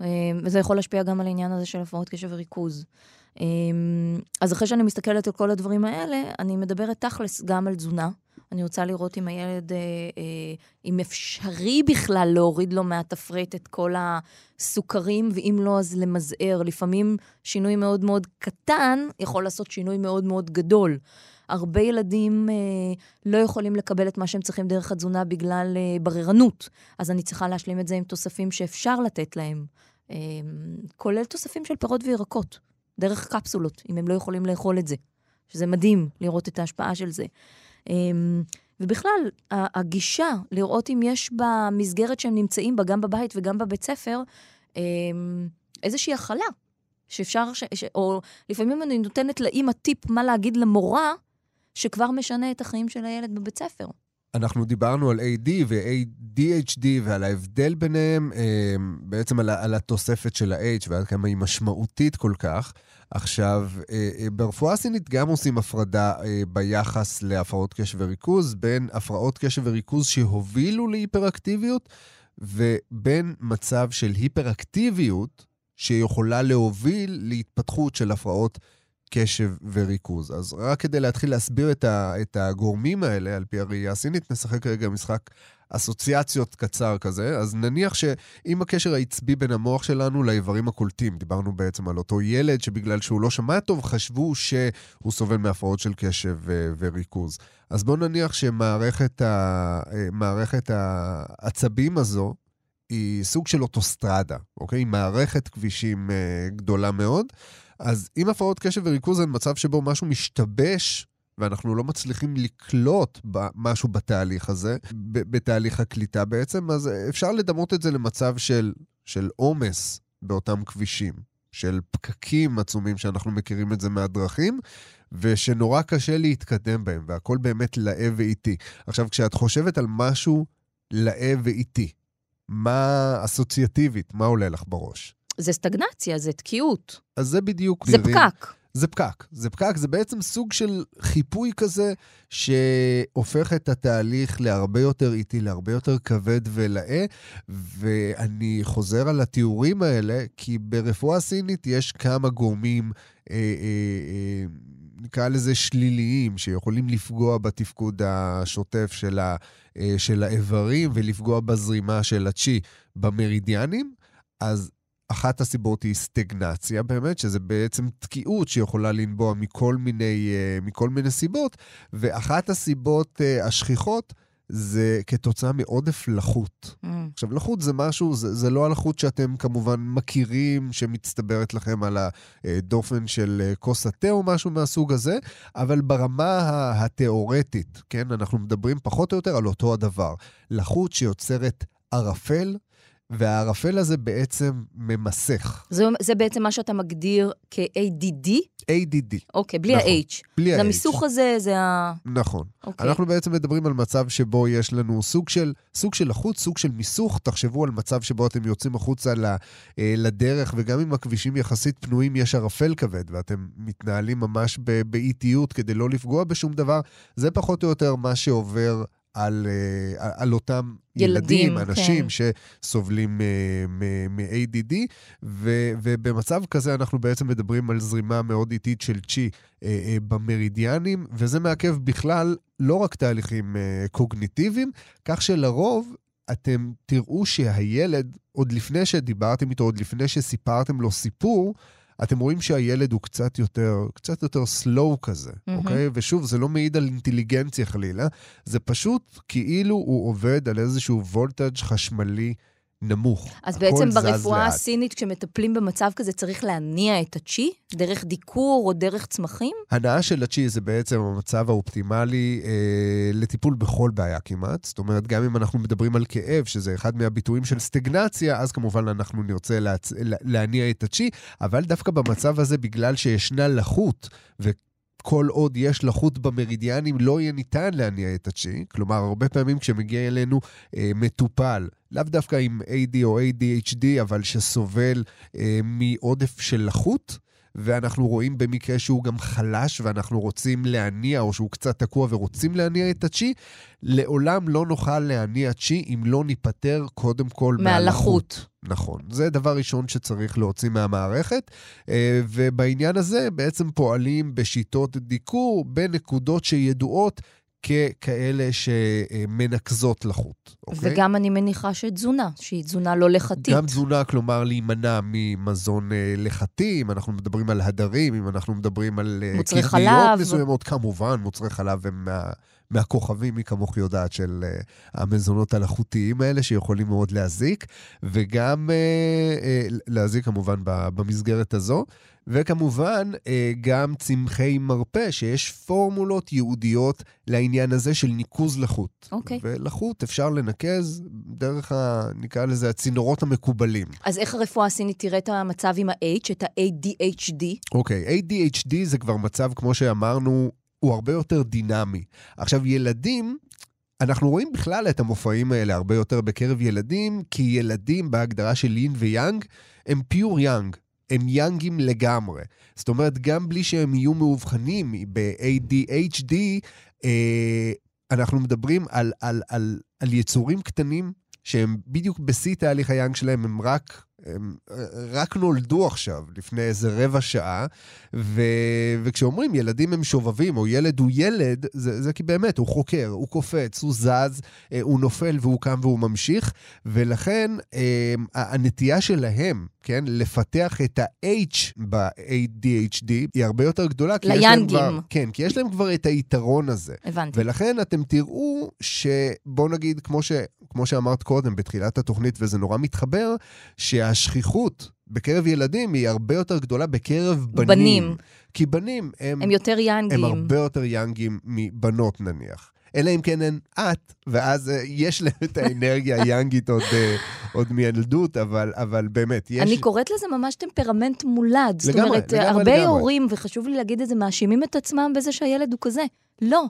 אה, וזה יכול להשפיע גם על העניין הזה של הפרעות קשב וריכוז. אז אחרי שאני מסתכלת על כל הדברים האלה, אני מדברת תכלס גם על תזונה. אני רוצה לראות אם הילד, אה, אה, אם אפשרי בכלל להוריד לו מהתפריט את כל הסוכרים, ואם לא, אז למזער. לפעמים שינוי מאוד מאוד קטן יכול לעשות שינוי מאוד מאוד גדול. הרבה ילדים אה, לא יכולים לקבל את מה שהם צריכים דרך התזונה בגלל אה, בררנות, אז אני צריכה להשלים את זה עם תוספים שאפשר לתת להם, אה, כולל תוספים של פירות וירקות, דרך קפסולות, אם הם לא יכולים לאכול את זה, שזה מדהים לראות את ההשפעה של זה. אמ, ובכלל, הגישה, לראות אם יש במסגרת שהם נמצאים בה, גם בבית וגם בבית ספר, אמ, איזושהי הכלה. שאפשר, ש, ש, או לפעמים אני נותנת לאימא טיפ מה להגיד למורה, שכבר משנה את החיים של הילד בבית ספר. אנחנו דיברנו על AD ו-ADHD ועל ההבדל ביניהם, אמ, בעצם על, על התוספת של ה-H ועד כמה היא משמעותית כל כך. עכשיו, אה, אה, ברפואה הסינית גם עושים הפרדה אה, ביחס להפרעות קשב וריכוז, בין הפרעות קשב וריכוז שהובילו להיפראקטיביות, ובין מצב של היפראקטיביות שיכולה להוביל להתפתחות של הפרעות קשב וריכוז. אז רק כדי להתחיל להסביר את, ה, את הגורמים האלה, על פי הראייה הסינית, נשחק רגע משחק אסוציאציות קצר כזה. אז נניח שאם הקשר העצבי בין המוח שלנו לאיברים הקולטים, דיברנו בעצם על אותו ילד שבגלל שהוא לא שמע טוב, חשבו שהוא סובל מהפרעות של קשב ו- וריכוז. אז בואו נניח שמערכת ה- העצבים הזו, היא סוג של אוטוסטרדה, אוקיי? מערכת כבישים אה, גדולה מאוד. אז אם הפרעות קשב וריכוז הן מצב שבו משהו משתבש ואנחנו לא מצליחים לקלוט משהו בתהליך הזה, בתהליך הקליטה בעצם, אז אפשר לדמות את זה למצב של, עומס באותם כבישים, של פקקים עצומים שאנחנו מכירים את זה מהדרכים, ושנורא קשה להתקדם בהם, והכל באמת לאה ואיטי. עכשיו, כשאת חושבת על משהו לאה ואיטי, מה אסוציאטיבית, מה עולה לך בראש? זה סטגנציה, זה תקיעות. אז זה בדיוק... זה פקק. זה פקק. זה פקק, זה בעצם סוג של חיפוי כזה שהופך את התהליך להרבה יותר איטי, להרבה יותר כבד ולאה. ואני חוזר על התיאורים האלה, כי ברפואה סינית יש כמה גורמים, אה, אה, אה, נקרא לזה שליליים, שיכולים לפגוע בתפקוד השוטף של, ה, אה, של האיברים ולפגוע בזרימה של הצ'י במרידיאנים. אז אחת הסיבות היא סטגנציה באמת, שזה בעצם תקיעות שיכולה לנבוע מכל מיני, אה, מכל מיני סיבות, ואחת הסיבות אה, השכיחות זה כתוצאה מעודף לחות. Mm. עכשיו, לחות זה משהו, זה, זה לא הלחות שאתם כמובן מכירים, שמצטברת לכם על הדופן של אה, כוס התה או משהו מהסוג הזה, אבל ברמה התיאורטית, כן, אנחנו מדברים פחות או יותר על אותו הדבר. לחות שיוצרת ערפל, והערפל הזה בעצם ממסך. זה, זה בעצם מה שאתה מגדיר כ-ADD? ADD, אוקיי, בלי נכון. ה-H. בלי זה ה-H. המיסוך הזה, זה ה... נכון. אוקיי. אנחנו בעצם מדברים על מצב שבו יש לנו סוג של, סוג של לחוץ, סוג של מיסוך. תחשבו על מצב שבו אתם יוצאים החוצה ל, אה, לדרך, וגם אם הכבישים יחסית פנויים, יש ערפל כבד, ואתם מתנהלים ממש באיטיות כדי לא לפגוע בשום דבר. זה פחות או יותר מה שעובר על, אה, על אותם ילדים, ילדים, אנשים כן. שסובלים אה, מ-ADD, ו- ובמצב כזה אנחנו בעצם מדברים על זרימה מאוד איטית של צ'י אה, אה, במרידיאנים, וזה מעכב בכלל לא רק תהליכים אה, קוגניטיביים, כך שלרוב אתם תראו שהילד, עוד לפני שדיברתם איתו, עוד לפני שסיפרתם לו סיפור, אתם רואים שהילד הוא קצת יותר, קצת יותר סלואו כזה, מהמם. אוקיי? ושוב, זה לא מעיד על אינטליגנציה חלילה, זה פשוט כאילו הוא עובד על איזשהו וולטאג' חשמלי נמוך. אז בעצם ברפואה לאט. הסינית, כשמטפלים במצב כזה, צריך להניע את הצ'י? דרך דיקור או דרך צמחים? הנאה של הצ'י זה בעצם המצב האופטימלי אה, לטיפול בכל בעיה כמעט. זאת אומרת, גם אם אנחנו מדברים על כאב, שזה אחד מהביטויים של סטגנציה, אז כמובן אנחנו נרצה להצ... לה- להניע את הצ'י, אבל דווקא במצב הזה, בגלל שישנה לחות, ו... כל עוד יש לחות במרידיאנים, לא יהיה ניתן להניע את הצ'י. כלומר, הרבה פעמים כשמגיע אלינו אה, מטופל, לאו דווקא עם AD או ADHD, אבל שסובל אה, מעודף של לחות, ואנחנו רואים במקרה שהוא גם חלש ואנחנו רוצים להניע, או שהוא קצת תקוע ורוצים להניע את הצ'י, לעולם לא נוכל להניע צ'י אם לא ניפטר קודם כל מהלחות. נכון. זה דבר ראשון שצריך להוציא מהמערכת, אה, ובעניין הזה בעצם פועלים בשיטות דיקור בנקודות שידועות ככאלה שמנקזות לחות. אוקיי? וגם אני מניחה שתזונה, שהיא תזונה לא לחתית. גם תזונה, כלומר להימנע ממזון אה, לחתי, אם אנחנו מדברים על הדרים, אם אנחנו מדברים על אה, מוצרי חלב. מסוימות, כמובן, מוצרי חלב הם מה, מהכוכבים, מי כמוך יודעת, של אה, המזונות הלחותיים האלה, שיכולים מאוד להזיק, וגם אה, אה, להזיק כמובן במסגרת הזו. וכמובן, גם צמחי מרפא, שיש פורמולות ייעודיות לעניין הזה של ניקוז לחות. אוקיי. ולחות אפשר לנקז דרך, ה, נקרא לזה, הצינורות המקובלים. אז איך הרפואה הסינית תראה את המצב עם ה-H, את ה-ADHD? אוקיי, ADHD זה כבר מצב, כמו שאמרנו, הוא הרבה יותר דינמי. עכשיו, ילדים, אנחנו רואים בכלל את המופעים האלה הרבה יותר בקרב ילדים, כי ילדים בהגדרה של לין ויאנג הם פיור יאנג. הם יאנגים לגמרי. זאת אומרת, גם בלי שהם יהיו מאובחנים ב-ADHD, אה, אנחנו מדברים על, על, על, על יצורים קטנים שהם בדיוק בשיא תהליך היאנג שלהם, הם רק, הם רק נולדו עכשיו, לפני איזה רבע שעה, ו, וכשאומרים ילדים הם שובבים, או ילד הוא ילד, זה, זה כי באמת, הוא חוקר, הוא קופץ, הוא זז, אה, הוא נופל והוא קם והוא ממשיך, ולכן אה, הנטייה שלהם, כן, לפתח את ה-H ב-ADHD היא הרבה יותר גדולה. ליאנגים. כבר, כן, כי יש להם כבר את היתרון הזה. הבנתי. ולכן אתם תראו שבוא נגיד, כמו, ש, כמו שאמרת קודם, בתחילת התוכנית, וזה נורא מתחבר, שהשכיחות בקרב ילדים היא הרבה יותר גדולה בקרב בנים. בנים. כי בנים הם, הם יותר יאנגים. הם הרבה יותר יאנגים מבנות נניח. אלא אם כן הן את, ואז אה, יש להם את האנרגיה היאנגית עוד, אה, עוד מילדות, אבל, אבל באמת, יש... אני קוראת לזה ממש טמפרמנט מולד. זאת לגמרי, אומרת, לגמרי, הרבה לגמרי. הורים, וחשוב לי להגיד את זה, מאשימים את עצמם בזה שהילד הוא כזה. לא.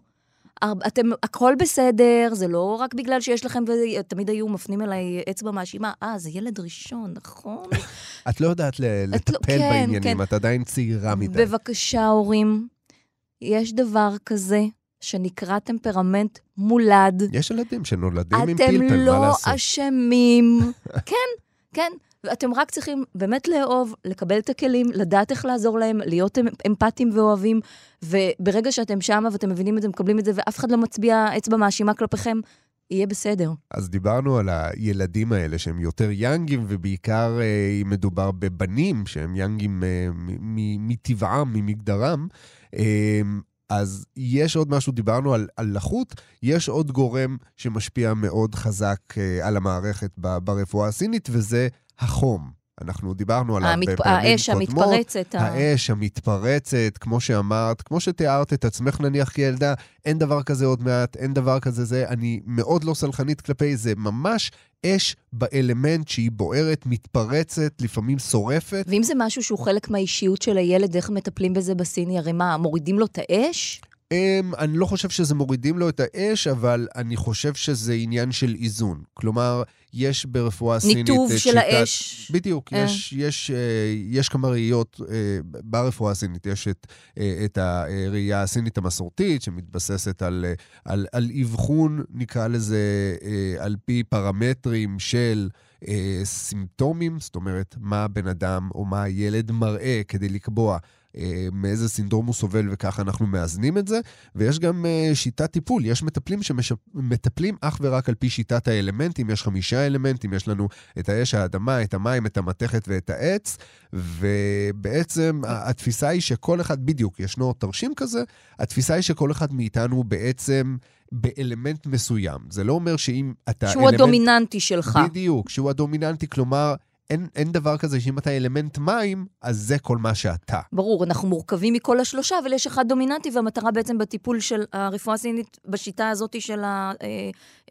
אתם, הכל בסדר, זה לא רק בגלל שיש לכם, ותמיד היו מפנים אליי אצבע מאשימה, אה, זה ילד ראשון, נכון? [laughs] את לא יודעת לא- לטפל כן, בעניינים, כן. את עדיין צעירה מדי. בבקשה, הורים, יש דבר כזה שנקרא טמפרמנט מולד. יש ילדים שנולדים עם אתם פלפל, מה לא לעשות? אשמים. [laughs] כן, כן. ואתם רק צריכים באמת לאהוב, לקבל את הכלים, לדעת איך לעזור להם, להיות אמ- אמפתיים ואוהבים, וברגע שאתם שמה ואתם מבינים את זה, מקבלים את זה, ואף אחד לא מצביע אצבע מאשימה כלפיכם, יהיה בסדר. אז דיברנו על הילדים האלה שהם יותר יאנגים, ובעיקר אה, אם מדובר בבנים שהם יאנגים אה, מטבעם, ממגדרם. אה, אז יש עוד משהו, דיברנו על, על לחות, יש עוד גורם שמשפיע מאוד חזק אה, על המערכת ברפואה הסינית, וזה החום. אנחנו דיברנו עליו המת... בפעמים האש קודמות. המתפרצת. האש המתפרצת, כמו שאמרת, כמו שתיארת את עצמך נניח כילדה, אין דבר כזה עוד מעט, אין דבר כזה זה. אני מאוד לא סלחנית כלפי זה, ממש אש באלמנט שהיא בוערת, מתפרצת, לפעמים שורפת. ואם זה משהו שהוא חלק מהאישיות של הילד, איך מטפלים בזה בסיני? הרי מה, מורידים לו את האש? Um, אני לא חושב שזה מורידים לו את האש, אבל אני חושב שזה עניין של איזון. כלומר, יש ברפואה סינית את שיטת... ניתוב של האש. בדיוק, uh. יש, יש, uh, יש כמה ראיות uh, ברפואה הסינית. יש את, את הראייה הסינית המסורתית, שמתבססת על, על, על אבחון, נקרא לזה, על פי פרמטרים של... סימפטומים, זאת אומרת, מה הבן אדם או מה הילד מראה כדי לקבוע אה, מאיזה סינדרום הוא סובל וככה אנחנו מאזנים את זה. ויש גם אה, שיטת טיפול, יש מטפלים שמטפלים אך ורק על פי שיטת האלמנטים, יש חמישה אלמנטים, יש לנו את האש, האדמה, את המים, את המתכת ואת העץ, ובעצם התפיסה היא שכל אחד, בדיוק, ישנו תרשים כזה, התפיסה היא שכל אחד מאיתנו בעצם... באלמנט מסוים. זה לא אומר שאם אתה שהוא אלמנט... הדומיננטי שלך. בדיוק, שהוא הדומיננטי, כלומר, אין, אין דבר כזה שאם אתה אלמנט מים, אז זה כל מה שאתה. ברור, אנחנו מורכבים מכל השלושה, אבל יש אחד דומיננטי, והמטרה בעצם בטיפול של הרפואה הסינית, בשיטה הזאת של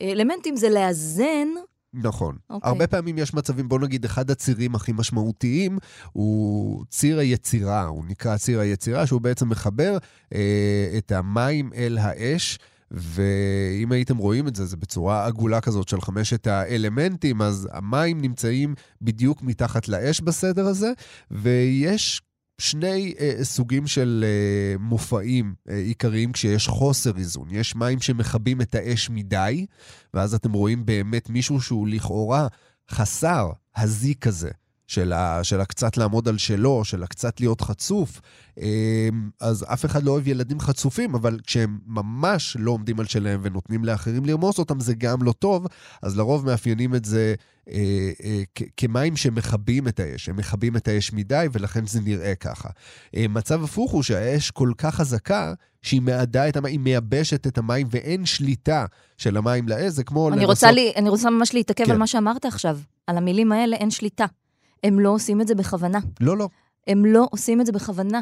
האלמנטים, זה לאזן נכון. Okay. אוקיי. הרבה פעמים יש מצבים, בוא נגיד, אחד הצירים הכי משמעותיים הוא ציר היצירה, הוא נקרא ציר היצירה, שהוא בעצם מחבר אה, את המים אל האש. ואם הייתם רואים את זה, זה בצורה עגולה כזאת של חמשת האלמנטים, אז המים נמצאים בדיוק מתחת לאש בסדר הזה, ויש שני אה, סוגים של אה, מופעים אה, עיקריים כשיש חוסר איזון. יש מים שמכבים את האש מדי, ואז אתם רואים באמת מישהו שהוא לכאורה חסר הזיק הזה. של, ה, של הקצת לעמוד על שלו, של הקצת להיות חצוף. אמ, אז אף אחד לא אוהב ילדים חצופים, אבל כשהם ממש לא עומדים על שלהם ונותנים לאחרים לרמוס אותם, זה גם לא טוב. אז לרוב מאפיינים את זה אה, אה, כמים שמכבים את האש. הם מכבים את האש מדי, ולכן זה נראה ככה. אה, מצב הפוך הוא שהאש כל כך חזקה, שהיא מעדה את המים, היא מייבשת את המים, ואין שליטה של המים לאש, זה כמו אני לנסות... רוצה לי, אני רוצה ממש להתעכב כן. על מה שאמרת עכשיו. על המילים האלה אין שליטה. הם לא עושים את זה בכוונה. לא, לא. הם לא עושים את זה בכוונה.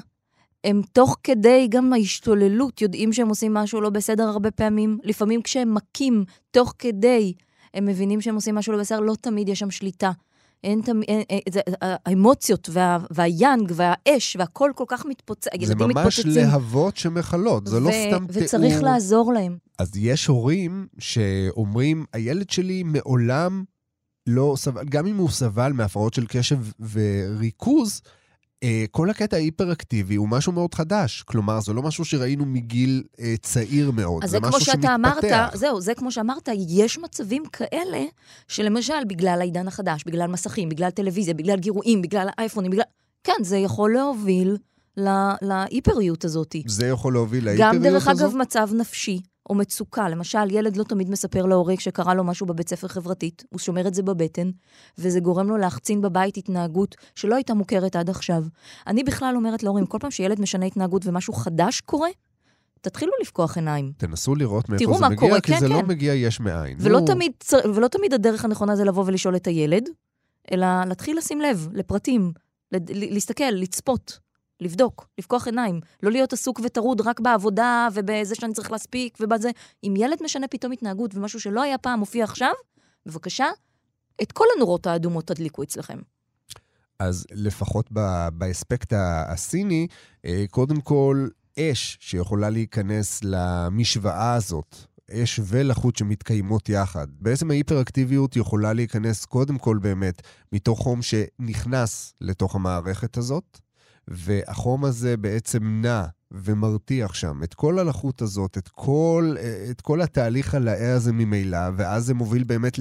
הם תוך כדי גם ההשתוללות יודעים שהם עושים משהו לא בסדר הרבה פעמים. לפעמים כשהם מכים תוך כדי, הם מבינים שהם עושים משהו לא בסדר, לא תמיד יש שם שליטה. אין תמיד, האמוציות וה, והיאנג והאש והכל כל כך מתפוצץ, ילדים מתפוצצים. זה ממש להבות שמכלות, זה לא סתם תיאור. וצריך לעזור להם. אז יש הורים שאומרים, הילד שלי מעולם לא סבל, גם אם הוא סבל מהפרעות של קשב וריכוז, אה, כל הקטע ההיפראקטיבי הוא משהו מאוד חדש. כלומר, זה לא משהו שראינו מגיל אה, צעיר מאוד, זה, זה משהו שמתפתח. אז זה כמו שאתה אמרת, זהו, זה כמו שאמרת, יש מצבים כאלה, שלמשל, בגלל העידן החדש, בגלל מסכים, בגלל טלוויזיה, בגלל גירויים, בגלל האייפונים, בגלל... כן, זה יכול להוביל להיפריות הזאת. זה יכול להוביל להיפריות הזאת? גם, דרך אגב, מצב נפשי. או מצוקה. למשל, ילד לא תמיד מספר להורה שקרה לו משהו בבית ספר חברתית, הוא שומר את זה בבטן, וזה גורם לו להחצין בבית התנהגות שלא הייתה מוכרת עד עכשיו. אני בכלל אומרת להורים, כל פעם שילד משנה התנהגות ומשהו חדש קורה, תתחילו לפקוח עיניים. תנסו לראות מאיפה זה מגיע, קורה. כי כן, זה לא כן. לא מגיע יש מאין. ולא, הוא... תמיד, ולא תמיד הדרך הנכונה זה לבוא ולשאול את הילד, אלא להתחיל לשים לב לפרטים, להסתכל, לצפות. לבדוק, לפקוח עיניים, לא להיות עסוק וטרוד רק בעבודה ובזה שאני צריך להספיק ובזה. אם ילד משנה פתאום התנהגות ומשהו שלא היה פעם מופיע עכשיו, בבקשה, את כל הנורות האדומות תדליקו אצלכם. אז לפחות באספקט הסיני, אה, קודם כל, אש שיכולה להיכנס למשוואה הזאת, אש ולחות שמתקיימות יחד. בעצם ההיפראקטיביות יכולה להיכנס קודם כל באמת מתוך חום שנכנס לתוך המערכת הזאת, והחום הזה בעצם נע ומרתיח שם את כל הלחות הזאת, את כל, את כל התהליך הלאה הזה ממילא, ואז זה מוביל באמת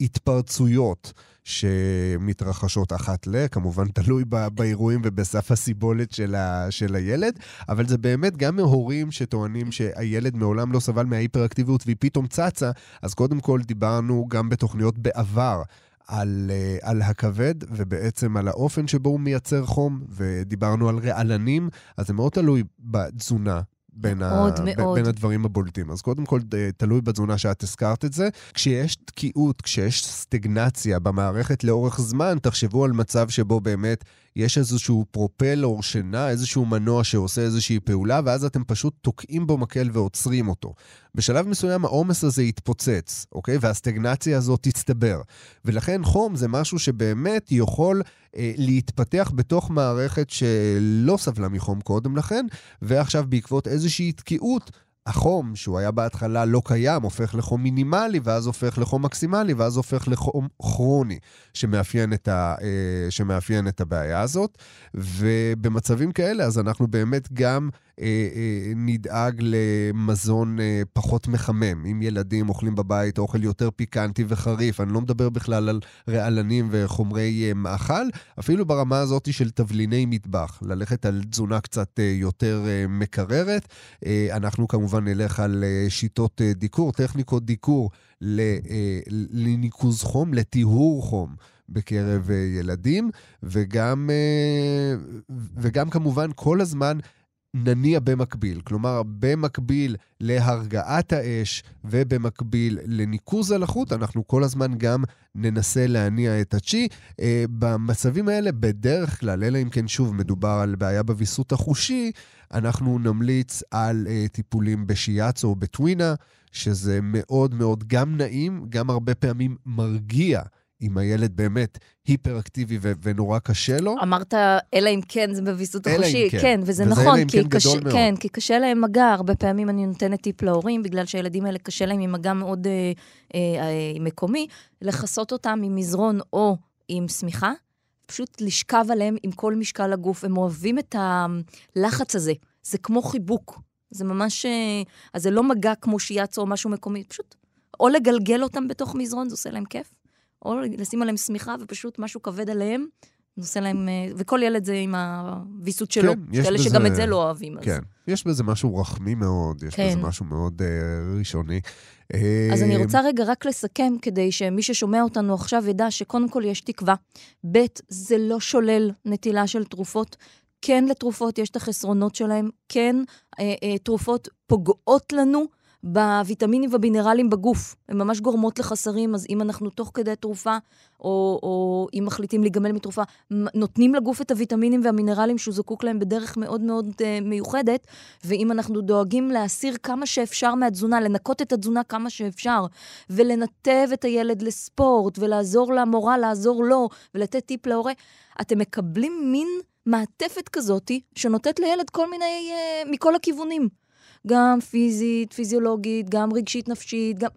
להתפרצויות. שמתרחשות אחת ל, כמובן תלוי באירועים ובסף הסיבולת של, ה, של הילד, אבל זה באמת גם מהורים שטוענים שהילד מעולם לא סבל מההיפראקטיביות והיא פתאום צצה, אז קודם כל דיברנו גם בתוכניות בעבר. על, אה, על הכבד ובעצם על האופן שבו הוא מייצר חום, ודיברנו על רעלנים, אז זה מאוד תלוי בתזונה, בין, מאוד, ה... מאוד. בין הדברים הבולטים. אז קודם כל, תלוי בתזונה שאת הזכרת את זה. כשיש תקיעות, כשיש סטגנציה במערכת לאורך זמן, תחשבו על מצב שבו באמת יש איזשהו פרופלור שנע, איזשהו מנוע שעושה איזושהי פעולה, ואז אתם פשוט תוקעים בו מקל ועוצרים אותו. בשלב מסוים העומס הזה יתפוצץ, אוקיי? והסטגנציה הזאת תצטבר. ולכן חום זה משהו שבאמת יכול אה, להתפתח בתוך מערכת שלא סבלה מחום קודם לכן, ועכשיו בעקבות איזושהי תקיעות, החום, שהוא היה בהתחלה לא קיים, הופך לחום מינימלי, ואז הופך לחום מקסימלי, ואז הופך לחום כרוני, שמאפיין את, ה, אה, שמאפיין את הבעיה הזאת. ובמצבים כאלה, אז אנחנו באמת גם... אה, אה, נדאג למזון אה, פחות מחמם. אם ילדים אוכלים בבית אוכל יותר פיקנטי וחריף, אני לא מדבר בכלל על רעלנים וחומרי מאכל, אפילו ברמה הזאת של תבליני מטבח, ללכת על תזונה קצת יותר מקררת. אנחנו כמובן נלך על שיטות דיקור, טכניקות דיקור לניקוז חום, לטיהור חום. בקרב ילדים, וגם, וגם כמובן כל הזמן נניע במקביל. כלומר, במקביל להרגעת האש ובמקביל לניקוז הלחות, אנחנו כל הזמן גם ננסה להניע את הצ'י. אה, במצבים האלה, בדרך כלל, אלא אם כן שוב מדובר על בעיה בוויסות החושי, אנחנו נמליץ על אה, טיפולים בשיאצו או בטווינה, שזה מאוד מאוד גם נעים, גם הרבה פעמים מרגיע. אם הילד באמת היפראקטיבי ו- ונורא קשה לו. אמרת, אלא אם כן זה בוויסות החושי. כן. כן, וזה וזה נכון. אם כן קשה. כן, כי קשה להם מגע. הרבה פעמים אני נותנת טיפ להורים, בגלל שהילדים האלה קשה להם עם מגע מאוד אה, אה, אה, מקומי, לכסות אותם עם מזרון או עם שמיכה, פשוט לשכב עליהם עם כל משקל הגוף. הם אוהבים את הלחץ הזה. זה כמו חיבוק. זה ממש... אה, אז זה לא מגע כמו שיאצו או משהו מקומי, פשוט או לגלגל אותם בתוך מזרון, זה עושה להם כיף. או לשים עליהם שמיכה ופשוט משהו כבד עליהם, נושא להם, אה, וכל ילד זה עם הוויסות שלו. כן, יש כאלה בזה... שגם את זה לא אוהבים. כן, אז. יש בזה משהו רחמי מאוד, יש כן. בזה משהו מאוד uh, ראשוני. אז אני רוצה רגע רק לסכם, כדי שמי ששומע אותנו עכשיו ידע שקודם כל יש תקווה. ב', זה לא שולל נטילה של תרופות. כן לתרופות יש את החסרונות שלהם, כן אה, אה, תרופות פוגעות לנו, בוויטמינים ובמינרלים בגוף. הן ממש גורמות לחסרים, אז אם אנחנו תוך כדי תרופה, או, או אם מחליטים להיגמל מתרופה, נותנים לגוף את הוויטמינים והמינרלים שהוא זקוק להם בדרך מאוד מאוד uh, מיוחדת, ואם אנחנו דואגים להסיר כמה שאפשר מהתזונה, לנקות את התזונה כמה שאפשר, ולנתב את הילד לספורט, ולעזור למורה, לעזור לו, ולתת טיפ להורה, אתם מקבלים מין מעטפת כזאתי, שנותנת לילד כל מיני, uh, מכל הכיוונים. גם פיזית, פיזיולוגית, גם רגשית נפשית, גם...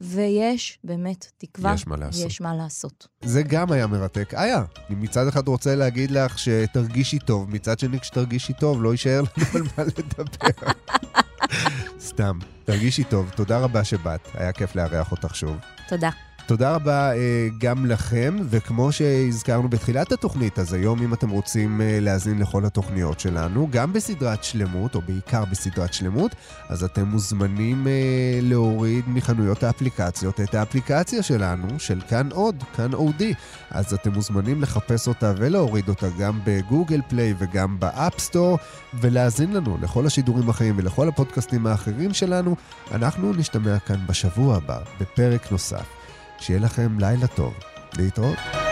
ויש באמת תקווה, יש מה לעשות. יש מה לעשות. זה גם היה מרתק. איה, אני מצד אחד רוצה להגיד לך שתרגישי טוב, מצד שני כשתרגישי טוב לא יישאר לנו על מה לדבר. [laughs] סתם, תרגישי טוב, תודה רבה שבאת, היה כיף לארח אותך שוב. תודה. תודה רבה אה, גם לכם, וכמו שהזכרנו בתחילת התוכנית, אז היום אם אתם רוצים אה, להאזין לכל התוכניות שלנו, גם בסדרת שלמות, או בעיקר בסדרת שלמות, אז אתם מוזמנים אה, להוריד מחנויות האפליקציות את האפליקציה שלנו, של כאן עוד, כאן אודי. אז אתם מוזמנים לחפש אותה ולהוריד אותה גם ב Google Play וגם ב App Store, ולהאזין לנו לכל השידורים האחרים ולכל הפודקאסטים האחרים שלנו. אנחנו נשתמע כאן בשבוע הבא, בפרק נוסף. שיהיה לכם לילה טוב. להתראות.